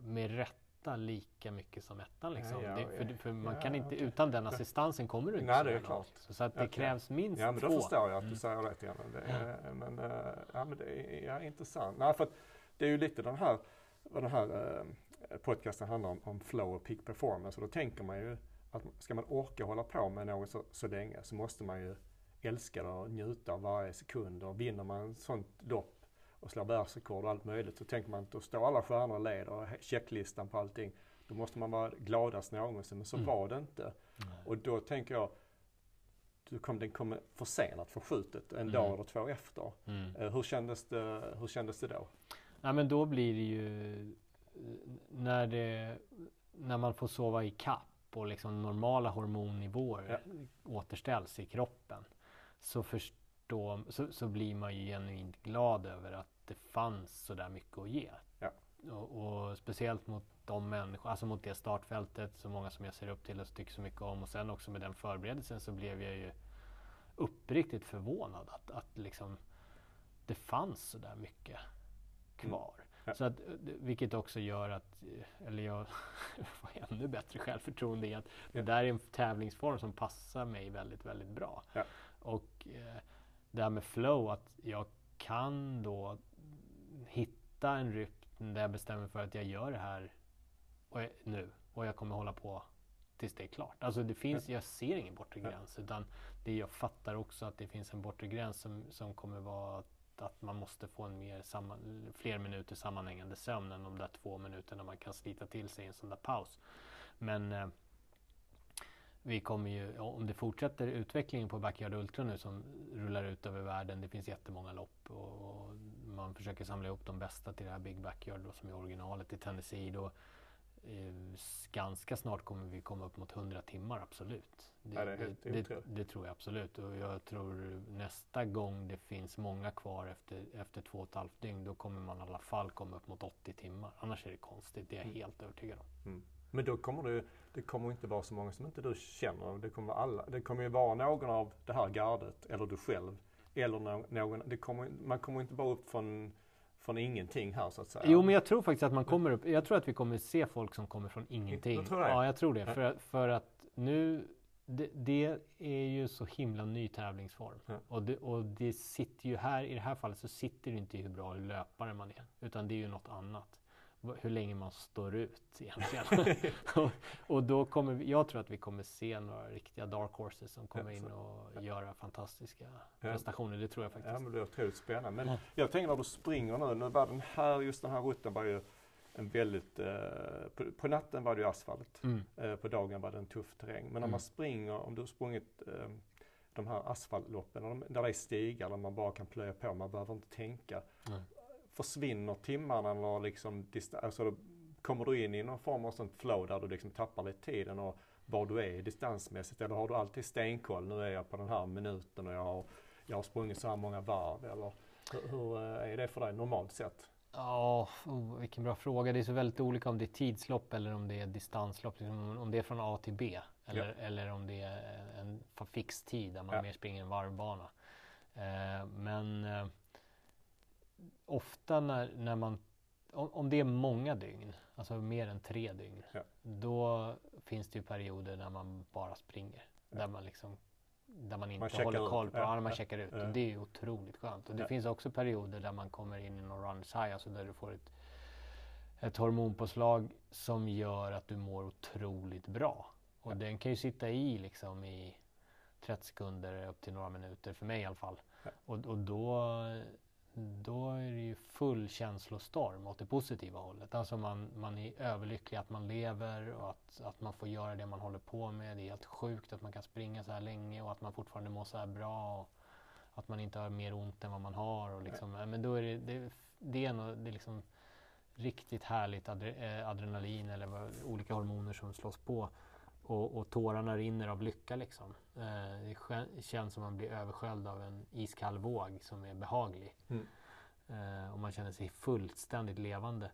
med rätt etta lika mycket som ettan. Liksom. Ja, ja, det, för, för man kan inte, utan den assistansen kommer du inte Nej, det är klart. Så, att det okay. krävs minst två. Ja, men då två. förstår jag att du mm. säger rätt igen. Det är, men, ja, men det är ja, intressant. Nej, för det är ju lite den här, vad den här äh, podcasten handlar om, om flow och peak performance. Och då tänker man ju att ska man orka hålla på med något så, så länge så måste man ju älska det och njuta av varje sekund. Och vinner man sånt lopp och slår världsrekord och allt möjligt. Så tänker man att då står alla stjärnor och leder och checklistan på allting. Då måste man vara gladast någonsin. Men så mm. var det inte. Nej. Och då tänker jag, du kom, den kommer försenat förskjutet en mm. dag eller två efter. Mm. Uh, hur, kändes det, hur kändes det då? Ja men då blir det ju när, det, när man får sova i kapp och liksom normala hormonnivåer ja. återställs i kroppen. Så, förstå, så, så blir man ju genuint glad över att det fanns så där mycket att ge. Ja. Och, och, speciellt mot de människor, alltså mot det startfältet, så många som jag ser upp till och tycker så mycket om. Och sen också med den förberedelsen så blev jag ju uppriktigt förvånad att, att liksom det fanns så där mycket kvar. Mm. Ja. Så att, vilket också gör att, eller jag får ännu bättre självförtroende i att det där är en tävlingsform som passar mig väldigt, väldigt bra. Ja. Och eh, det här med flow, att jag kan då hitta en rytm där jag bestämmer för att jag gör det här och jag, nu och jag kommer hålla på tills det är klart. Alltså det finns, jag ser ingen bortre gräns utan det jag fattar också att det finns en bortre gräns som, som kommer vara att man måste få en mer samman, fler minuter sammanhängande sömn än de där två minuterna man kan slita till sig i en sån där paus. Men eh, vi kommer ju, om det fortsätter utvecklingen på Backyard Ultra nu som rullar ut över världen. Det finns jättemånga lopp och, man försöker samla ihop de bästa till det här Big Backyard då, som är originalet i Tennessee. Då, eh, ganska snart kommer vi komma upp mot 100 timmar, absolut. Det, ja, det, det, det, det, tror jag absolut. Och jag tror nästa gång det finns många kvar efter, efter två och ett halvt dygn, då kommer man i alla fall komma upp mot 80 timmar. Annars är det konstigt, det är jag mm. helt övertygad om. Mm. Men då kommer det, det kommer inte vara så många som inte du känner. Det kommer, alla, det kommer ju vara någon av det här gardet, eller du själv. Eller någon, det kommer, man kommer inte bara upp från, från ingenting här så att säga. Jo men jag tror faktiskt att man kommer upp, jag tror att vi kommer se folk som kommer från ingenting. Jag tror det. Ja jag tror det. För, för att nu det, det, är ju så himla ny tävlingsform. Ja. Och, det, och det sitter ju här, i det här fallet så sitter det inte i hur bra löpare man är. Utan det är ju något annat. Hur länge man står ut egentligen. och, och då kommer vi, jag tror att vi kommer se några riktiga dark horses som kommer in och göra fantastiska prestationer. Det tror jag faktiskt. Ja, men det är otroligt spännande. Men Ja. jag tänker när du springer nu, nu var den här, just den här rutten var ju en väldigt, eh, på, på natten var det ju asfalt. Mm. Eh, på dagen var det en tuff terräng. Men om Mm. man springer, om du har sprungit eh, de här asfaltloppen, där de- där det är stigar där man bara kan plöja på, man behöver inte tänka. Nej. Försvinner timmarna eller liksom, alltså, kommer du in i någon form av sånt flow där du liksom tappar lite tiden och var du är distansmässigt eller har du alltid stenkoll, nu är jag på den här minuten och jag har, jag har sprungit så här många varv eller hur, hur eh, är det för dig normalt sett? Ja, oh, vilken bra fråga. Det är så väldigt olika om det är tidslopp eller om det är distanslopp. Liksom, om det är från A till B. Eller, eller om det är en fix tid där man Ja. mer springer en varvbana. Eh, men eh, ofta när, när man, om, om det är många dygn, alltså mer än tre dygn, Ja. då finns det ju perioder när man bara springer. Där man liksom där man inte checkar håller koll på, Ja, ja, man ja, checkar ut. ja. Och det är ju otroligt skönt. Och det Ja. finns också perioder där man kommer in i någon runners high, alltså där du får ett, ett hormonpåslag som gör att du mår otroligt bra. Och den kan ju sitta i liksom i 30 sekunder upp till några minuter, för mig i alla fall. Ja. Och, och då, då är det ju full känslostorm åt det positiva hållet. Alltså man, man är överlycklig att man lever och att, att man får göra det man håller på med. Det är helt sjukt att man kan springa så här länge och att man fortfarande mår så här bra. Och att man inte har mer ont än vad man har. Och liksom, Men då är det, det, det är, nog, det är liksom riktigt härligt adre, eh, adrenalin eller olika hormoner som slås på. Och, och tårarna rinner av lycka liksom. Eh, det kä- känns som man blir översköljd av en iskall våg som är behaglig. Mm. Eh, och man känner sig fullständigt levande.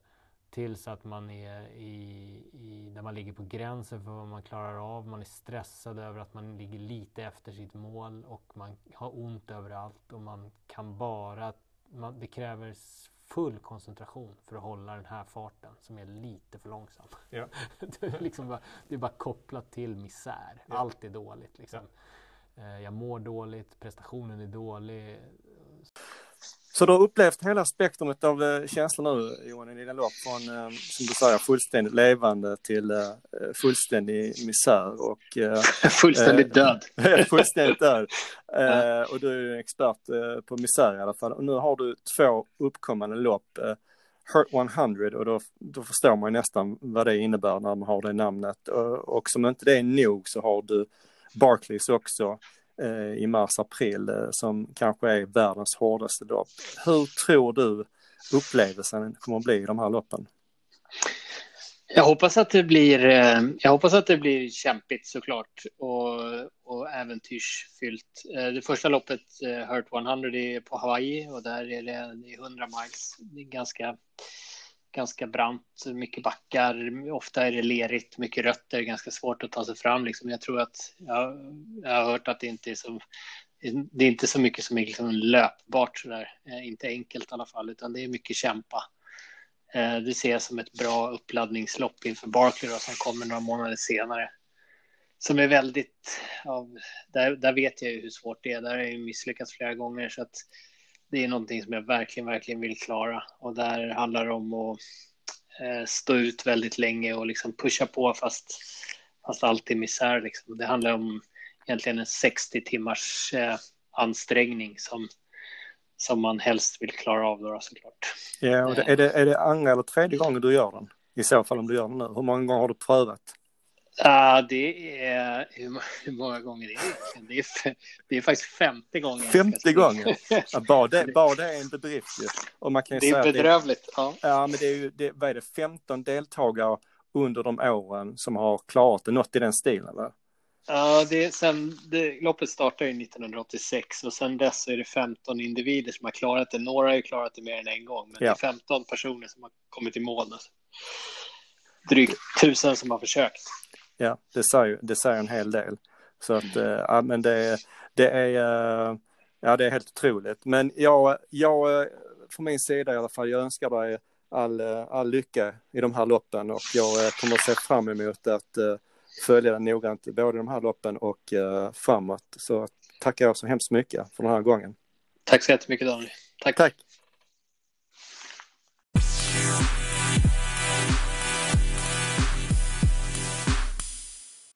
Tills att man är i, i, där man ligger på gränsen för vad man klarar av. Man är stressad över att man ligger lite efter sitt mål och man har ont överallt och man kan bara, man, det kräver full koncentration för att hålla den här farten som är lite för långsam. Ja. det, är liksom bara, det är bara kopplat till misär. Ja. Allt är dåligt liksom. Eh, Jag mår dåligt, prestationen är dålig. Så du har upplevt hela spektrumet av eh, känslor nu Johan i dina lopp från eh, som du säger fullständigt levande till eh, fullständig misär och eh, Fullständigt död. fullständigt död. Och du är ju expert på misär i alla fall. Och nu har du två uppkommande lopp. Hurt 100 och då, då förstår man ju nästan vad det innebär när man har det namnet. Och, och som inte det är nog så har du Barclays också Eh, i mars-april eh, som kanske är världens hårdaste lopp. Hur tror du upplevelsen kommer att bli i de här loppen? Jag hoppas att det blir, eh, jag hoppas att det blir kämpigt såklart och, och äventyrsfyllt. Det första loppet, Hurt 100, är på Hawaii och där är det, 100 miles. Det är ganska, ganska brant, mycket backar, ofta är det lerigt, mycket rötter, ganska svårt att ta sig fram. Liksom. Jag tror att, jag, jag har hört att det inte är så det är inte så mycket som är liksom löpbart sådär, Eh, inte enkelt i alla fall, utan det är mycket kämpa. Eh, Det ser jag som ett bra uppladdningslopp inför Barkley då, som kommer några månader senare. Som är väldigt, ja, där, där vet jag ju hur svårt det är. Där har jag ju misslyckats flera gånger så att det är någonting som jag verkligen, verkligen vill klara. Och där handlar det om att eh, stå ut väldigt länge och liksom pusha på fast, fast allt är misär. Liksom. Det handlar om egentligen en 60 timmars eh, ansträngning som, som man helst vill klara av då såklart. Ja, och det, är, det, är det andra eller tredje gången du gör den? I så fall om du gör den nu. Hur många gånger har du prövat? Ja, det är hur, må- hur många gånger är det egentligen? Det är, det är faktiskt femte gången. jag ska Femte springa. gången? Ja, bara, det, bara det är en bedrift ju. Och man kan Det är att det, bedrövligt. Ja. ja, men det är ju, det, vad är det, 15 deltagare under de åren som har klarat det, något i den stilen va? Ja, det, är sen, det, loppet startade ju 1986 och sen dess är det 15 individer som har klarat det. Några har ju klarat det mer än en gång, men Ja. det är 15 personer som har kommit i mål. Drygt tusen som har försökt. Ja, det säger, det säger en hel del. Så att, eh, ja men det, det är, eh, ja det är helt otroligt. Men jag, jag, från min sida i alla fall, jag önskar dig all, all lycka i de här loppen och jag eh, kommer att se fram emot att, följa den noggrant, både de här loppen och framåt. Så tackar jag så hemskt mycket för den här gången. Tack så jättemycket Daniel. Tack. Tack.